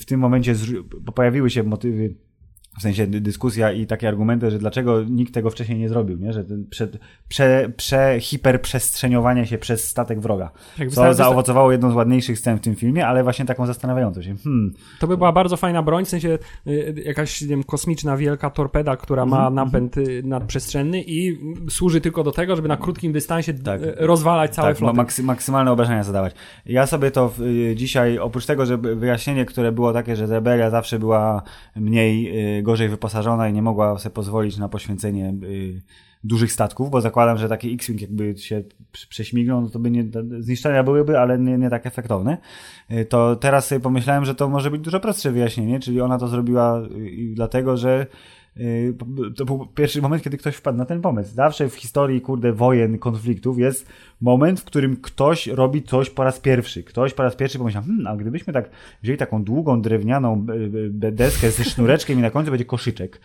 w tym momencie pojawiły się motywy w sensie dy- dyskusja i takie argumenty, że dlaczego nikt tego wcześniej nie zrobił, nie? że ten przed, prze, prze, hiperprzestrzeniowanie się przez statek wroga. Jak Co wystarczy- zaowocowało jedną z ładniejszych scen w tym filmie, ale właśnie taką zastanawiającą się. Hmm, To by była bardzo fajna broń, w sensie y, jakaś nie wiem, kosmiczna wielka torpeda, która Mhm, ma napęd y, nadprzestrzenny i służy tylko do tego, żeby na krótkim dystansie Tak. y, rozwalać całe tak, floty. ma- maksy, maksymalne obrażenia zadawać. Ja sobie to y, dzisiaj, oprócz tego, że wyjaśnienie, które było takie, że rebelia zawsze była mniej, y, gorzej wyposażona i nie mogła sobie pozwolić na poświęcenie y, dużych statków, bo zakładam, że taki X-Wing jakby się prze- prześmignął, no to by nie, zniszczenia byłyby, ale nie, nie tak efektowne. Y, To teraz sobie pomyślałem, że to może być dużo prostsze wyjaśnienie, czyli ona to zrobiła y, dlatego, że to był pierwszy moment, kiedy ktoś wpadł na ten pomysł. Zawsze w historii, kurde, wojen, konfliktów jest moment, w którym ktoś robi coś po raz pierwszy. Ktoś po raz pierwszy pomyślał, hmm, a gdybyśmy tak wzięli taką długą, drewnianą y, y, deskę ze sznureczkiem i na końcu będzie koszyczek.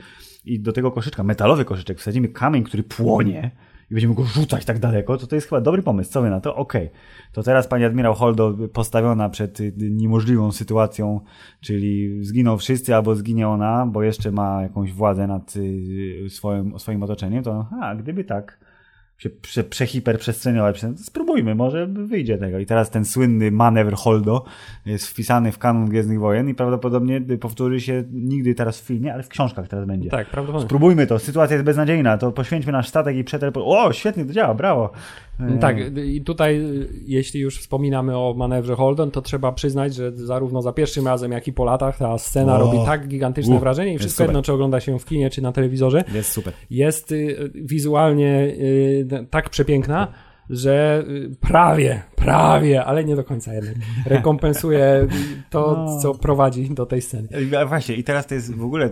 I do tego koszyczka, metalowy koszyczek, wsadzimy kamień, który płonie i będziemy go rzucać tak daleko, to to jest chyba dobry pomysł. Co wy na to? Okej. To teraz pani admirał Holdo postawiona przed niemożliwą sytuacją, czyli zginą wszyscy albo zginie ona, bo jeszcze ma jakąś władzę nad y, swoim, swoim otoczeniem, to a, gdyby tak się prze, przehiperprzestrzeniować, spróbujmy, może wyjdzie tego. I teraz ten słynny manewr Holdo jest wpisany w kanon Gwiezdnych Wojen i prawdopodobnie powtórzy się nigdy teraz w filmie, ale w książkach teraz będzie. Tak, prawdopodobnie. Spróbujmy to, sytuacja jest beznadziejna, to poświęćmy nasz statek i przetel... O, świetnie to działa, brawo. Tak, i tutaj, y, jeśli już wspominamy o manewrze Holden, to trzeba przyznać, że zarówno za pierwszym razem, jak i po latach ta scena O. robi tak gigantyczne U, wrażenie i wszystko super. jedno, czy ogląda się w kinie, czy na telewizorze, Jest super. jest y, wizualnie y, tak przepiękna, że prawie, prawie, ale nie do końca jednak, rekompensuje to, No. co prowadzi do tej sceny. Właśnie, i teraz to jest w ogóle.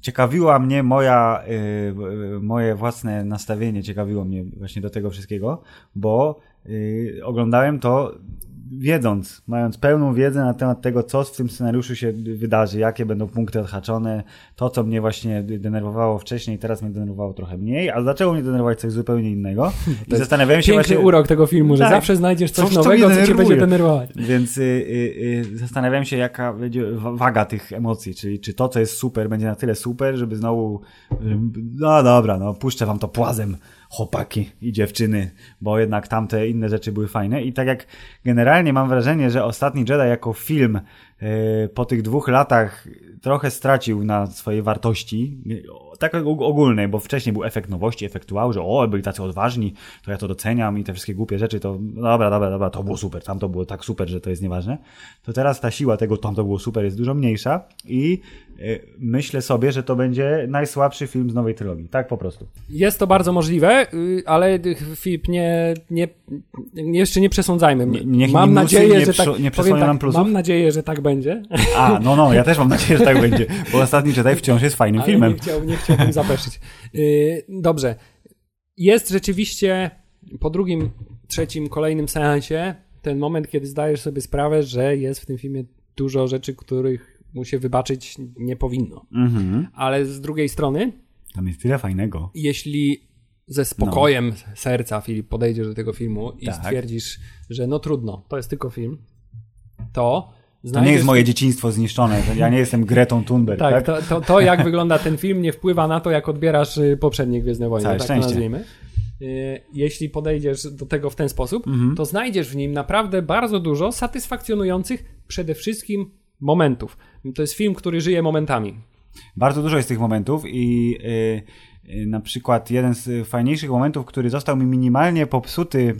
Ciekawiła mnie moja, y, moje własne nastawienie, ciekawiło mnie właśnie do tego wszystkiego, bo y, oglądałem to wiedząc, mając pełną wiedzę na temat tego, co w tym scenariuszu się wydarzy, jakie będą punkty odhaczone, to, co mnie właśnie denerwowało wcześniej, teraz mnie denerwowało trochę mniej, a zaczęło mnie denerwować coś zupełnie innego. I zastanawiałem się właśnie... urok tego filmu, że Tak. zawsze znajdziesz coś Coś, co nowego, mnie co cię będzie denerwować. Więc y, y, y, zastanawiam się, jaka będzie wa- waga tych emocji, czyli czy to, co jest super, będzie na tyle super, żeby znowu, y, no dobra, no puszczę wam to płazem, chłopaki i dziewczyny, bo jednak tamte inne rzeczy były fajne. I tak jak generalnie mam wrażenie, że Ostatni Jedi jako film y, po tych dwóch latach trochę stracił na swojej wartości, y, tak og- ogólnej, bo wcześniej był efekt nowości, efekt wow, że o, byli tacy odważni, to ja to doceniam i te wszystkie głupie rzeczy, to dobra, dobra, dobra, to było super, tam to było tak super, że to jest nieważne. To teraz ta siła tego, tam to było super, jest dużo mniejsza i myślę sobie, że to będzie najsłabszy film z nowej trylogii. Tak po prostu. Jest to bardzo możliwe, y, ale y, Filip, nie, nie, jeszcze nie przesądzajmy. Nie- niech mam nadzieję, nie że tak, nie powiem tak, nam plusów? Mam nadzieję, że tak będzie. A, no, no, ja też mam nadzieję, że tak będzie, bo Ostatni Jedi wciąż jest fajnym Ale filmem. Nie, chciał, nie chciałbym zapeszyć. Dobrze. Jest rzeczywiście po drugim, trzecim, kolejnym seansie ten moment, kiedy zdajesz sobie sprawę, że jest w tym filmie dużo rzeczy, których mu się wybaczyć nie powinno. Mhm. Ale z drugiej strony, Tam jest tyle fajnego. jeśli ze spokojem serca Filip podejdziesz do tego filmu i Tak. stwierdzisz, że no trudno, to jest tylko film, to To znajdziesz... nie jest moje dzieciństwo zniszczone, to ja nie jestem Gretą Thunberg, Tak, tak? To, to, to jak wygląda ten film nie wpływa na to, jak odbierasz y, poprzednie Gwiezdne Wojny, Całe tak szczęście. to nazwijmy. Y, Jeśli podejdziesz do tego w ten sposób, Mhm. to znajdziesz w nim naprawdę bardzo dużo satysfakcjonujących przede wszystkim momentów. To jest film, który żyje momentami. Bardzo dużo jest tych momentów i y, y, na przykład jeden z fajniejszych momentów, który został mi minimalnie popsuty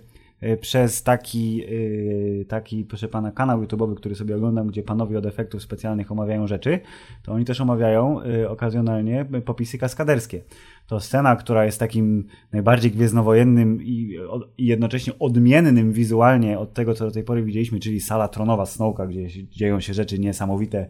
przez taki, y, taki, proszę pana, kanał YouTube'owy, który sobie oglądam, gdzie panowie od efektów specjalnych omawiają rzeczy, to oni też omawiają y, okazjonalnie popisy kaskaderskie. To scena, która jest takim najbardziej gwiezdnowojennym i, jednocześnie odmiennym wizualnie od tego, co do tej pory widzieliśmy, czyli sala tronowa Snowka, gdzie dzieją się rzeczy niesamowite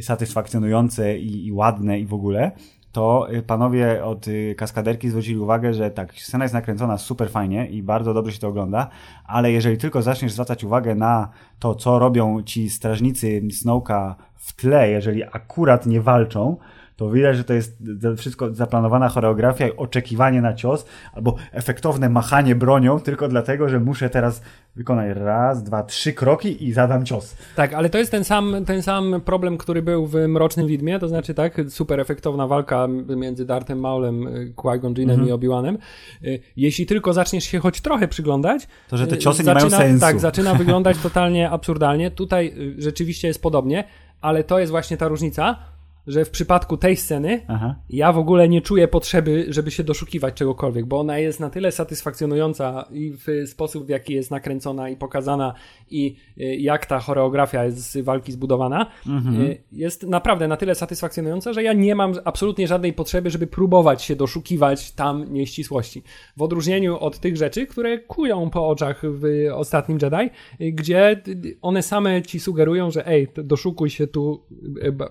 satysfakcjonujące i, i ładne i w ogóle, to y, panowie od y, kaskaderki zwrócili uwagę, że tak, scena jest nakręcona super fajnie i bardzo dobrze się to ogląda, ale jeżeli tylko zaczniesz zwracać uwagę na to, co robią ci strażnicy Snowka w tle, jeżeli akurat nie walczą, to widać, że to jest wszystko zaplanowana choreografia i oczekiwanie na cios, albo efektowne machanie bronią, tylko dlatego, że muszę teraz wykonać raz, dwa, trzy kroki i zadam cios. Tak, ale to jest ten sam, ten sam problem, który był w Mrocznym Widmie, to znaczy tak, super efektowna walka między Dartem Maulem, Qui-Gon mhm. i Obi-Wanem. Y, jeśli tylko zaczniesz się choć trochę przyglądać, to że te y, ciosy zaczyna, nie mają sensu. Tak, zaczyna wyglądać totalnie absurdalnie. Tutaj y, rzeczywiście jest podobnie, ale to jest właśnie ta różnica, że w przypadku tej sceny Aha. ja w ogóle nie czuję potrzeby, żeby się doszukiwać czegokolwiek, bo ona jest na tyle satysfakcjonująca i w sposób, w jaki jest nakręcona i pokazana i y, jak ta choreografia jest z walki zbudowana, mhm. Y, jest naprawdę na tyle satysfakcjonująca, że ja nie mam absolutnie żadnej potrzeby, żeby próbować się doszukiwać tam nieścisłości. W odróżnieniu od tych rzeczy, które kują po oczach w ostatnim Jedi, y, gdzie one same ci sugerują, że ej, doszukuj się tu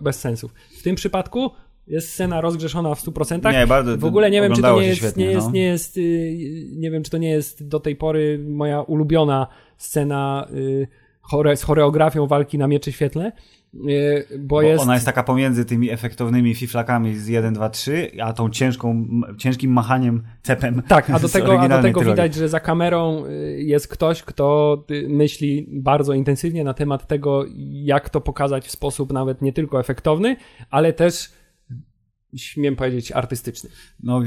bez sensów. W tym przypadku jest scena rozgrzeszona w 100%. Nie, bardzo, w ogóle nie wiem, czy to nie jest, świetnie, nie jest, no. nie jest, y, nie wiem, czy to nie jest do tej pory moja ulubiona scena y, chore, z choreografią walki na mieczy świetle. Y, bo, bo jest... ona jest taka pomiędzy tymi efektownymi fiflakami z 1, 2, 3, a tą ciężką, ciężkim machaniem cepem. Tak, a do tego, a do tego widać, że za kamerą jest ktoś, kto myśli bardzo intensywnie na temat tego, jak to pokazać w sposób nawet nie tylko efektowny, ale też śmiem powiedzieć, artystyczny. No,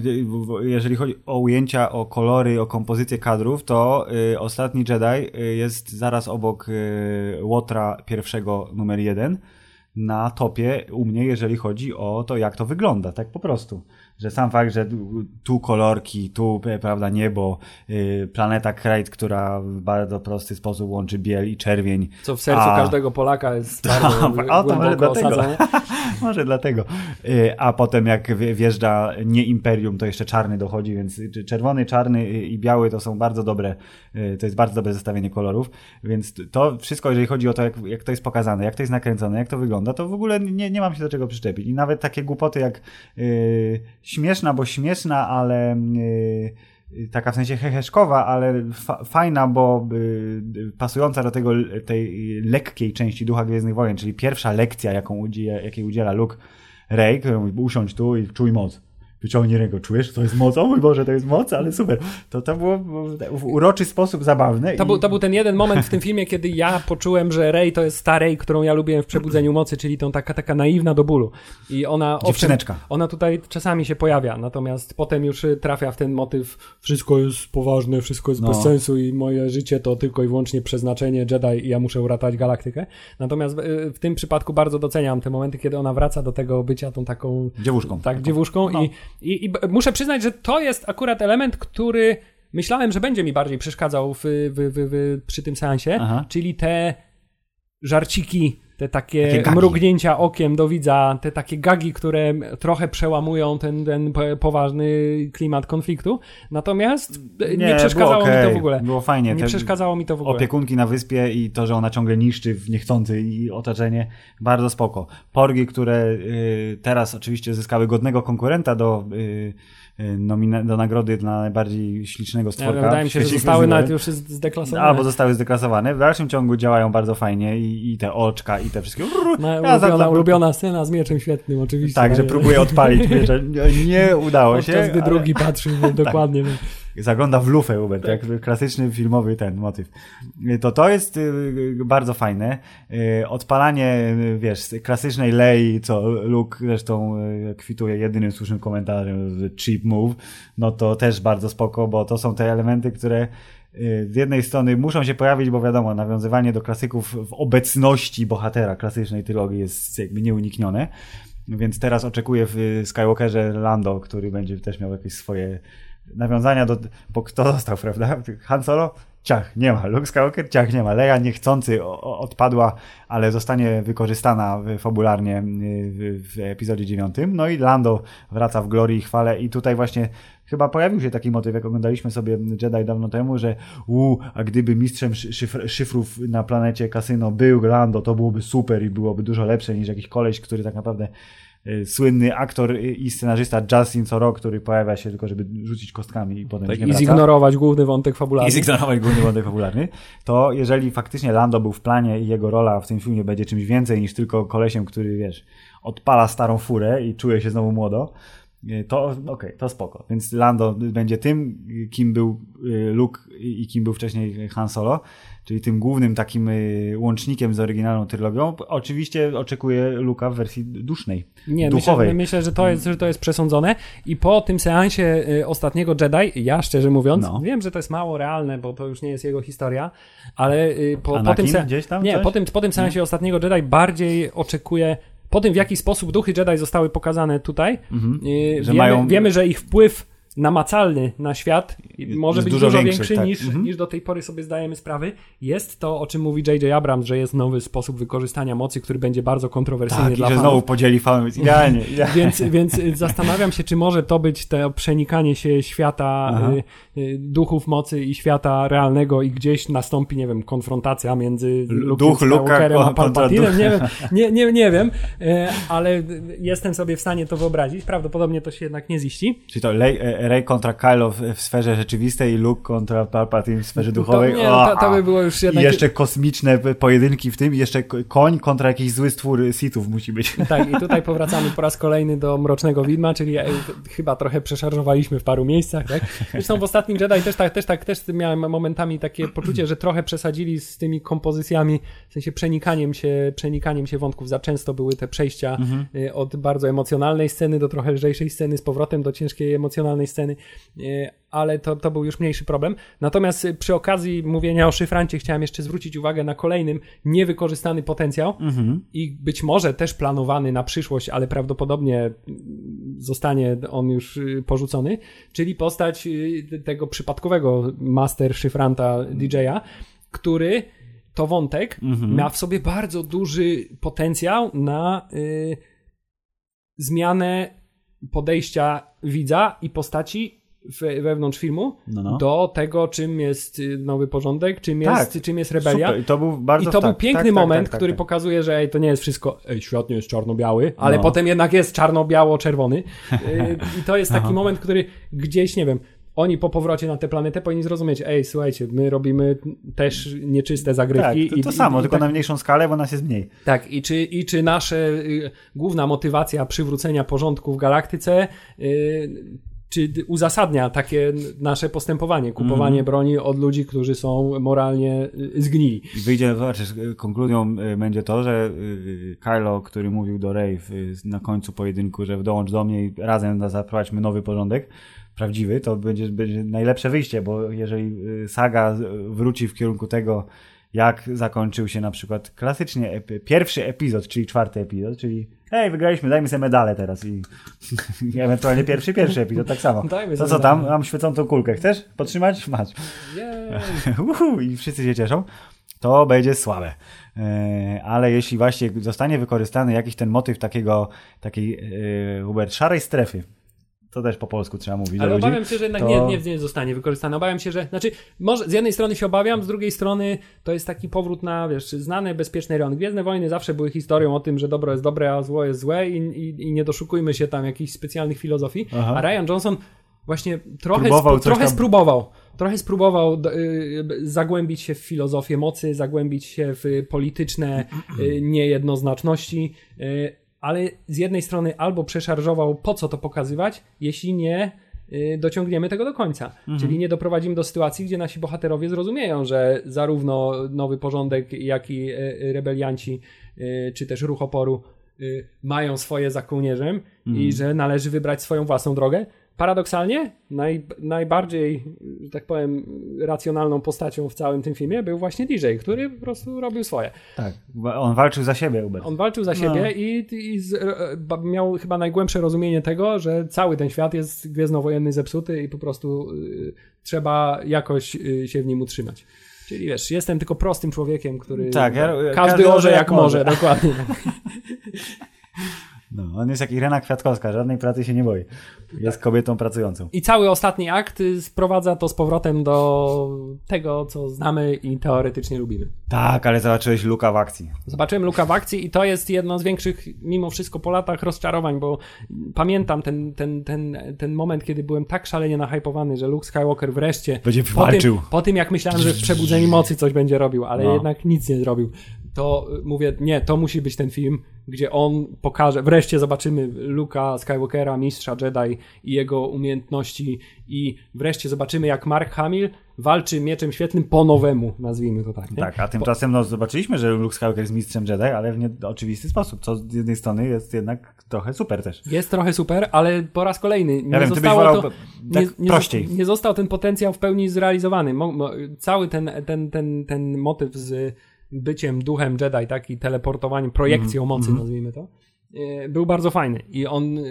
jeżeli chodzi o ujęcia, o kolory, o kompozycję kadrów, to y, Ostatni Jedi y, jest zaraz obok y, Łotra pierwszego numer jeden na topie u mnie, jeżeli chodzi o to, jak to wygląda, tak po prostu że sam fakt, że tu kolorki, tu prawda niebo, yy, planeta Krajt, która w bardzo prosty sposób łączy biel i czerwień. Co w sercu a... każdego Polaka jest bardzo a, to może dlatego. może dlatego. Yy, a potem jak wjeżdża nie Imperium, to jeszcze czarny dochodzi, więc czerwony, czarny i biały to są bardzo dobre, to jest bardzo dobre zestawienie kolorów, więc to wszystko, jeżeli chodzi o to, jak, jak to jest pokazane, jak to jest nakręcone, jak to wygląda, to w ogóle nie, nie mam się do czego przyczepić. I nawet takie głupoty jak yy, śmieszna, bo śmieszna, ale yy, taka w sensie heheszkowa, ale fa fajna, bo yy, pasująca do tego tej lekkiej części Ducha Gwiezdnych Wojen, czyli pierwsza lekcja, jaką jakiej udziela Luke Rey, który mówi usiądź tu i czuj moc wyciągnie rękę, czujesz, to jest moc, o mój Boże, to jest moc, ale super. To, to było w uroczy sposób zabawne. To, i... był, to był ten jeden moment w tym filmie, kiedy ja poczułem, że Rey to jest ta Rey, którą ja lubiłem w Przebudzeniu Mocy, czyli tą taka, taka naiwna do bólu. I ona, Dziewczyneczka. Owszem, ona tutaj czasami się pojawia, natomiast potem już trafia w ten motyw wszystko jest poważne, wszystko jest no. bez sensu i moje życie to tylko i wyłącznie przeznaczenie Jedi i ja muszę uratować galaktykę. Natomiast w tym przypadku bardzo doceniam te momenty, kiedy ona wraca do tego bycia tą taką... Dziewuszką. Tak, dziewuszką no. i i, I, muszę przyznać, że to jest akurat element, który myślałem, że będzie mi bardziej przeszkadzał w, w, w, przy tym seansie, Aha. czyli te żarciki, te takie, takie mrugnięcia okiem do widza, te takie gagi, które trochę przełamują ten, ten poważny klimat konfliktu. Natomiast nie, nie przeszkadzało okay. mi to w ogóle. Było fajnie. Nie przeszkadzało mi to w ogóle. Opiekunki na wyspie i to, że ona ciągle niszczy w niechcący i otoczenie, bardzo spoko. Porgi, które y, teraz oczywiście zyskały godnego konkurenta do y, do nagrody dla najbardziej ślicznego stworka. Ja, wydaje mi się, że zostały nawet już zdeklasowane. Albo zostały zdeklasowane. W dalszym ciągu działają bardzo fajnie i, i te oczka i te wszystkie... Moja ulubiona, za... ulubiona scena z mieczem świetnym oczywiście. Tak, że próbuje odpalić miecze. Nie udało się. Podczas gdy ale... drugi patrzy dokładnie. Tak zagląda w lufę Uber, tak. jak klasyczny filmowy ten motyw. To to jest y, bardzo fajne. Y, odpalanie, wiesz, klasycznej lei, co Luke zresztą y, kwituje jedynym słusznym komentarzem, cheap move, no to też bardzo spoko, bo to są te elementy, które z jednej strony muszą się pojawić, bo wiadomo, nawiązywanie do klasyków w obecności bohatera klasycznej trylogii jest jakby nieuniknione. Więc teraz oczekuję w Skywalkerze Lando, który będzie też miał jakieś swoje nawiązania do... Bo kto został, prawda? Han Solo? Ciach, nie ma. Luke Skywalker? Ciach, nie ma. Leia niechcący odpadła, ale zostanie wykorzystana fabularnie w, w epizodzie dziewiątym. No i Lando wraca w glorii i chwale i tutaj właśnie chyba pojawił się taki motyw, jak oglądaliśmy sobie Jedi dawno temu, że u, a gdyby mistrzem szyfr, szyfrów na planecie kasyno był Lando, to byłoby super i byłoby dużo lepsze niż jakiś koleś, który tak naprawdę y, słynny aktor i scenarzysta Justin Soro, który pojawia się tylko, żeby rzucić kostkami i potem tak, nie I zignorować główny wątek fabularny. I zignorować główny wątek fabularny, to jeżeli faktycznie Lando był w planie i jego rola w tym filmie będzie czymś więcej niż tylko kolesiem, który, wiesz, odpala starą furę i czuje się znowu młodo, y, to okej, okay, to spoko. Więc Lando będzie tym, kim był y, Luke i kim był wcześniej Han Solo, czyli tym głównym takim y, łącznikiem z oryginalną trylogią. Oczywiście oczekuję Luka w wersji dusznej, Nie, duchowej. myślę, myślę że, to jest, że to jest przesądzone i po tym seansie ostatniego Jedi, ja szczerze mówiąc, No. wiem, że to jest mało realne, bo to już nie jest jego historia, ale po, po tym, se- gdzieś tam nie, po tym, po tym seansie ostatniego Jedi bardziej oczekuję po tym, w jaki sposób duchy Jedi zostały pokazane tutaj, y, Mhm. Że wiemy, mają- wiemy, że ich wpływ namacalny na świat może Jest być dużo dużo, większy, tak. niż, Mhm. niż do tej pory sobie zdajemy sprawy. Jest to, o czym mówi J.J. Abrams, że jest nowy sposób wykorzystania mocy, który będzie bardzo kontrowersyjny Tak, i dla że fanów. znowu podzieli fanów. Jest Idealnie. idealnie. Więc, więc zastanawiam się, czy może to być to przenikanie się świata Aha. y, y, duchów mocy i świata realnego i gdzieś nastąpi, nie wiem, konfrontacja między Luke'em duch Skywalkerem a Palpatinem. Nie, wiem, nie, nie, nie wiem, y, ale jestem sobie w stanie to wyobrazić. Prawdopodobnie to się jednak nie ziści. Czyli to Rey, e, Rey kontra Kylo w, w sferze rzeczywistej i Luke kontra Palpatine w sferze duchowej. To, nie, no, to, to by było już I jednak... jeszcze kosmiczne pojedynki w tym i jeszcze ko- koń kontra jakiś zły stwór Sithów musi być. Tak, i tutaj powracamy po raz kolejny do Mrocznego Widma, czyli e, chyba trochę przeszarżowaliśmy w paru miejscach, tak? Zresztą w ostatnim Jedi też tak, też tak, też miałem momentami takie poczucie, że trochę przesadzili z tymi kompozycjami, w sensie przenikaniem się, przenikaniem się wątków. Za często były te przejścia e, od bardzo emocjonalnej sceny do trochę lżejszej sceny, z powrotem do ciężkiej emocjonalnej sceny, e, ale to, to był już mniejszy problem. Natomiast e, przy okazji mówienia o szyfrancie chciałem jeszcze zwrócić uwagę na kolejnym niewykorzystany potencjał, i być może też planowany na przyszłość, ale prawdopodobnie mm, zostanie on już y, porzucony, czyli postać y, tego przypadkowego master szyfranta DJ-a, który to wątek ma w sobie bardzo duży potencjał na y, zmianę podejścia widza i postaci we, wewnątrz filmu No, no. do tego, czym jest y, nowy porządek, czym Tak. jest, czym jest rebelia. Super. I to był bardzo I to był tak, piękny tak, tak, moment, tak, tak, który pokazuje, że ej, to nie jest wszystko, ej, świat nie jest czarno-biały, ale No. potem jednak jest czarno-biało-czerwony. Yy, I to jest taki moment, który gdzieś, nie wiem, oni po powrocie na tę planetę powinni zrozumieć, ej, słuchajcie, my robimy też nieczyste Tak, zagrywki. to, i, to i- samo, i, tylko tak, na mniejszą skalę, bo nas jest mniej. tak, i czy, i czy nasza y, główna motywacja przywrócenia porządku w galaktyce y, czy uzasadnia takie nasze postępowanie, kupowanie Mhm. broni od ludzi, którzy są moralnie y, zgnili. Wyjdzie, zobaczysz, konkluzją y, będzie to, że y, Kylo, który mówił do y, na końcu pojedynku, że dołącz do mnie i razem zaprowadźmy nowy porządek, prawdziwy, to będzie, będzie najlepsze wyjście, bo jeżeli y, saga z- wróci w kierunku tego, jak zakończył się na przykład klasycznie pierwszy epizod, czyli czwarty epizod, czyli hej, wygraliśmy, dajmy sobie medale teraz i, i ewentualnie pierwszy, pierwszy epizod, tak samo. Dajmy To co tam? Mam świecącą kulkę. Chcesz podtrzymać? Masz. Uhu, I wszyscy się cieszą. To będzie słabe. E, Ale jeśli właśnie zostanie wykorzystany jakiś ten motyw takiego, takiej, Hubert, szarej strefy, to też po polsku trzeba mówić. Ale do ludzi, obawiam się, że jednak to- nie, nie, nie zostanie wykorzystane. Obawiam się, że. Znaczy, może z jednej strony się obawiam, z drugiej strony to jest taki powrót na, wiesz, znane, bezpieczne rejony. Gwiezdne wojny zawsze były historią o tym, że dobro jest dobre, a zło jest złe i, i, i nie doszukujmy się tam jakichś specjalnych filozofii. Aha. A Ryan Johnson właśnie trochę, Próbował coś trochę tam- spróbował. Trochę spróbował y, zagłębić się w filozofię mocy, zagłębić się w polityczne y, niejednoznaczności, y, ale z jednej strony albo przeszarżował, po co to pokazywać, jeśli nie y, dociągniemy tego do końca. Czyli nie doprowadzimy do sytuacji, gdzie nasi bohaterowie zrozumieją, że zarówno nowy porządek, jak i y, rebelianci, y, czy też ruch oporu mają swoje za kołnierzem i że należy wybrać swoją własną drogę. Paradoksalnie naj, najbardziej, że tak powiem, racjonalną postacią w całym tym filmie był właśnie DJ, który po prostu robił swoje. Tak, on walczył za siebie, Hubert. On walczył za No. siebie i, i z, e, miał chyba najgłębsze rozumienie tego, że cały ten świat jest gwiezdnowojenny, zepsuty i po prostu y, trzeba jakoś y, się w nim utrzymać. Czyli wiesz, jestem tylko prostym człowiekiem, który. Tak, ja- każdy, każdy orze jak może, dokładnie. No, on jest jak Irena Kwiatkowska, żadnej pracy się nie boi. Jest kobietą pracującą. I cały ostatni akt sprowadza to z powrotem do tego, co znamy i teoretycznie lubimy. Tak, ale zobaczyłeś Luka w akcji. Zobaczyłem Luka w akcji i to jest jedno z większych, mimo wszystko po latach, rozczarowań, bo pamiętam ten, ten, ten, ten moment, kiedy byłem tak szalenie nahypowany, że Luke Skywalker wreszcie Będzie po tym, walczył. po tym jak myślałem, że w Przebudzeniu Mocy coś będzie robił, ale No. jednak nic nie zrobił, to y, mówię, nie, to musi być ten film, gdzie on pokaże, wreszcie zobaczymy Luka Skywalkera, mistrza Jedi i jego umiejętności i wreszcie zobaczymy jak Mark Hamill walczy mieczem świetlnym po nowemu, nazwijmy to tak. Nie? Tak, a tymczasem no, zobaczyliśmy, że Luke Skywalker jest mistrzem Jedi, ale w nieoczywisty sposób, co z jednej strony jest jednak trochę super też. Jest trochę super, ale po raz kolejny nie Ja wiem, zostało wolał to, tak nie, nie, prościej. nie został ten potencjał w pełni zrealizowany. Mo, mo, cały ten, ten, ten, ten motyw z byciem duchem Jedi, tak, i teleportowaniem, projekcją Mhm, mocy, nazwijmy to, e, był bardzo fajny. I on e,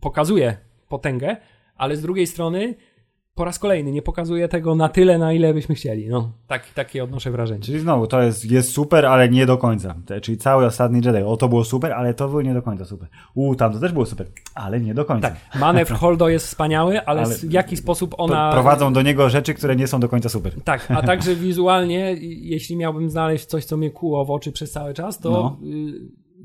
pokazuje potęgę, ale z drugiej strony po raz kolejny nie pokazuje tego na tyle, na ile byśmy chcieli. No, tak, takie odnoszę wrażenie. Czyli znowu, to jest, jest super, ale nie do końca. Czyli cały ostatni Jedi, o to było super, ale to było nie do końca super. U, tam to też było super, ale nie do końca. Tak, manewr Holdo jest wspaniały, ale, Ale- w jaki sposób ona... Prowadzą do niego rzeczy, które nie są do końca super. Tak, a także wizualnie, jeśli miałbym znaleźć coś, co mnie kuło w oczy przez cały czas, to No.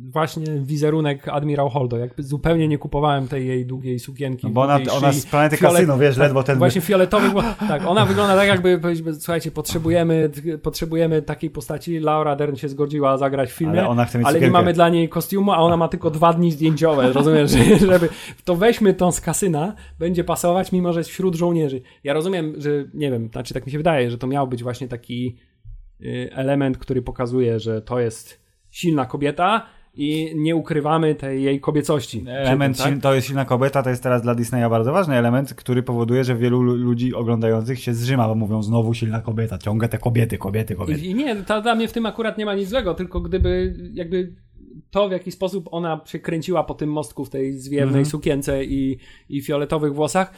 Właśnie wizerunek Admirał Holdo. Jakby zupełnie nie kupowałem tej jej długiej sukienki. No bo ona, długiej ona z planety fiolet- kasyno, wiesz, tak, ledwo ten... Właśnie fioletowy, bo, tak, ona wygląda tak jakby, powiedzmy, słuchajcie, potrzebujemy, potrzebujemy takiej postaci, Laura Dern się zgodziła zagrać w filmie, Ale ona chce mieć ale nie mamy dla niej kostiumu, a ona ma tylko dwa dni zdjęciowe, rozumiesz, że- żeby, to weźmy tą z kasyna, będzie pasować, mimo że jest wśród żołnierzy. Ja rozumiem, że, nie wiem, znaczy tak mi się wydaje, że to miał być właśnie taki y, element, który pokazuje, że to jest silna kobieta i nie ukrywamy tej jej kobiecości. Element, tym, sil- to jest silna kobieta, to jest teraz dla Disneya bardzo ważny element, który powoduje, że wielu lu- ludzi oglądających się zrzyma, bo mówią znowu silna kobieta, ciągle te kobiety, kobiety, kobiety. I, I nie, to dla mnie w tym akurat nie ma nic złego, tylko gdyby jakby to, w jaki sposób ona się kręciła po tym mostku w tej zwiewnej Mhm. sukience i, i fioletowych włosach,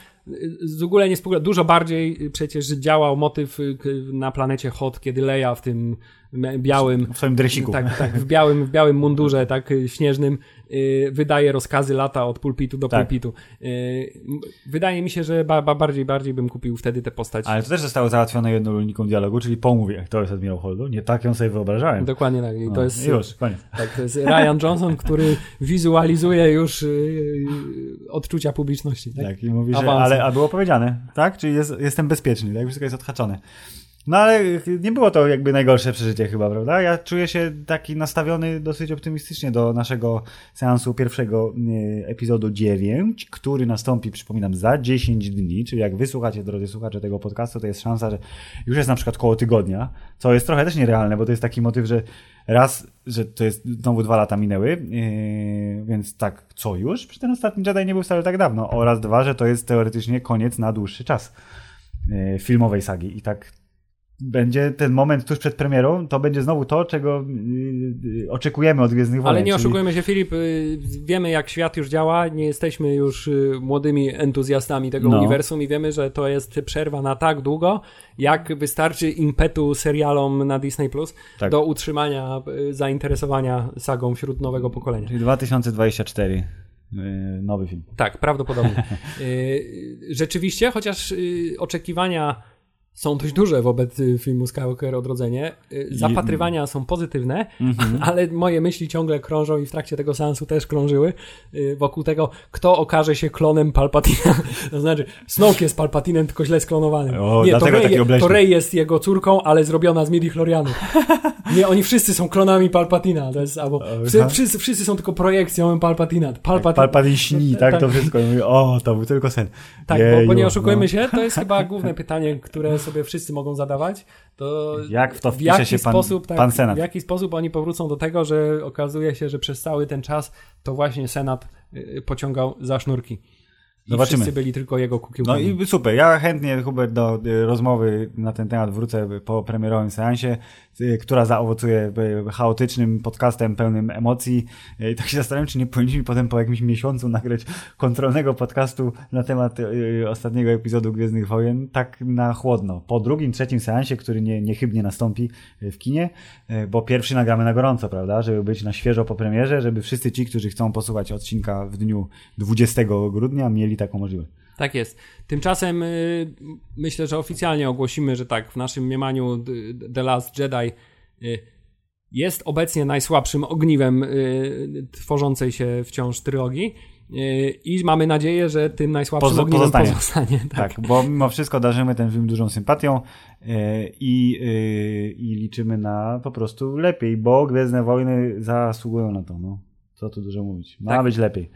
z ogóle nie współgra. Dużo bardziej przecież działał motyw y, na planecie Hot, kiedy Leia w tym białym W swoim dresiku. tak, tak, w białym, w białym mundurze, tak y, śnieżnym, y, wydaje rozkazy lata od pulpitu do Tak. pulpitu. Y, wydaje mi się, że ba, ba, bardziej, bardziej bym kupił wtedy tę postać. Ale to też zostało załatwione jedną linijką dialogu, czyli pomówię, to jest Admirał Holdo. Nie tak ją sobie wyobrażałem. Dokładnie tak. I to No, jest, Już, koniec. tak, to jest Ryan Johnson, który wizualizuje już odczucia publiczności. Tak? Tak, i mówi, że ale a było powiedziane, tak? Czyli jest, jestem bezpieczny, tak? Wszystko jest odhaczone. No ale nie było to jakby najgorsze przeżycie chyba, prawda? Ja czuję się taki nastawiony dosyć optymistycznie do naszego seansu pierwszego epizodu 9, który nastąpi, przypominam, za 10 dni, czyli jak wysłuchacie, drodzy słuchacze tego podcastu, to jest szansa, że już jest na przykład koło tygodnia, co jest trochę też nierealne, bo to jest taki motyw, że raz, że to jest znowu dwa lata minęły, yy, więc tak, co już? Przecież ten ostatni Jedi nie był wcale tak dawno. Oraz dwa, że to jest teoretycznie koniec na dłuższy czas yy, filmowej sagi. I tak będzie ten moment tuż przed premierą, to będzie znowu to, czego yy, oczekujemy od Gwiezdnych Wojen. Ale nie czyli- oszukujmy się, Filip, y, wiemy jak świat już działa, nie jesteśmy już y, młodymi entuzjastami tego No. uniwersum i wiemy, że to jest przerwa na tak długo, jak wystarczy impetu serialom na Disney Plus Tak. do utrzymania y, zainteresowania sagą wśród nowego pokolenia. Czyli 2024. yy, Nowy film. Tak, prawdopodobnie. Y, Rzeczywiście, chociaż y, oczekiwania są dość duże wobec y, filmu Skywalker Odrodzenie, y, zapatrywania są pozytywne, Mhm. ale moje myśli ciągle krążą i w trakcie tego seansu też krążyły y, wokół tego, kto okaże się klonem Palpatina. To znaczy, Snoke jest Palpatinem, tylko źle sklonowanym. O, Nie, to Rey, to Rey jest jego córką, ale zrobiona z midi-chlorianu. Nie, oni wszyscy są klonami Palpatina. To jest, albo wszyscy, wszyscy, wszyscy są tylko projekcją Palpatina. Palpatin, Palpatine śni, tak? To wszystko. O, to był tylko sen. tak, bo, bo Jeju, nie oszukujmy no. się, to jest chyba główne pytanie, które sobie wszyscy mogą zadawać. To Jak w to wpisze jaki się pan- sposób, tak, pan Senat? W jaki sposób oni powrócą do tego, że okazuje się, że przez cały ten czas to właśnie Senat y, pociągał za sznurki. Zobaczymy. I wszyscy byli tylko jego kukiełkami. No i super, ja chętnie Hubert do y, rozmowy na ten temat wrócę po premierowym seansie, y, która zaowocuje y, chaotycznym podcastem pełnym emocji. I tak się zastanawiam, czy nie powinniśmy potem po jakimś miesiącu nagrać kontrolnego podcastu na temat ostatniego epizodu Gwiezdnych Wojen, tak na chłodno. Po drugim, trzecim seansie, który nie, niechybnie nastąpi w kinie, bo pierwszy nagramy na gorąco, prawda, żeby być na świeżo po premierze, żeby wszyscy ci, którzy chcą posłuchać odcinka w dniu 20 grudnia, mieli taką możliwość. Tak jest. Tymczasem y, myślę, że oficjalnie ogłosimy, że tak, w naszym mniemaniu The Last Jedi y, jest obecnie najsłabszym ogniwem y, tworzącej się wciąż trylogii. I mamy nadzieję, że tym najsłabszym Poz ogniwem pozostanie. pozostanie tak. tak. bo mimo wszystko darzymy ten film dużą sympatią i, i liczymy na po prostu lepiej, bo Gwiezdne Wojny zasługują na to. No. Co tu dużo mówić. Ma tak. być lepiej.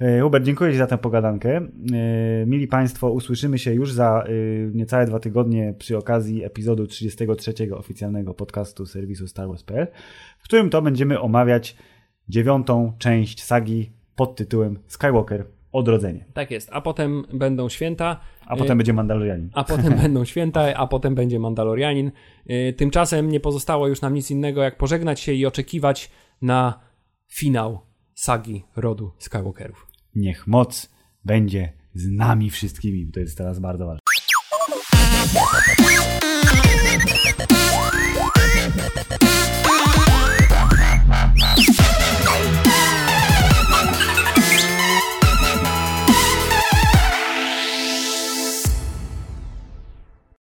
E, Hubert, dziękuję Ci za tę pogadankę. E, mili Państwo, usłyszymy się już za e, niecałe dwa tygodnie przy okazji epizodu 33 oficjalnego podcastu serwisu StarWars.pl, w którym to będziemy omawiać dziewiątą część sagi pod tytułem Skywalker Odrodzenie. Tak jest, a potem będą święta. A potem będzie Mandalorianin. A potem będą święta, a potem będzie Mandalorianin. Tymczasem nie pozostało już nam nic innego, jak pożegnać się i oczekiwać na finał sagi rodu Skywalkerów. Niech moc będzie z nami wszystkimi. To jest teraz bardzo ważne.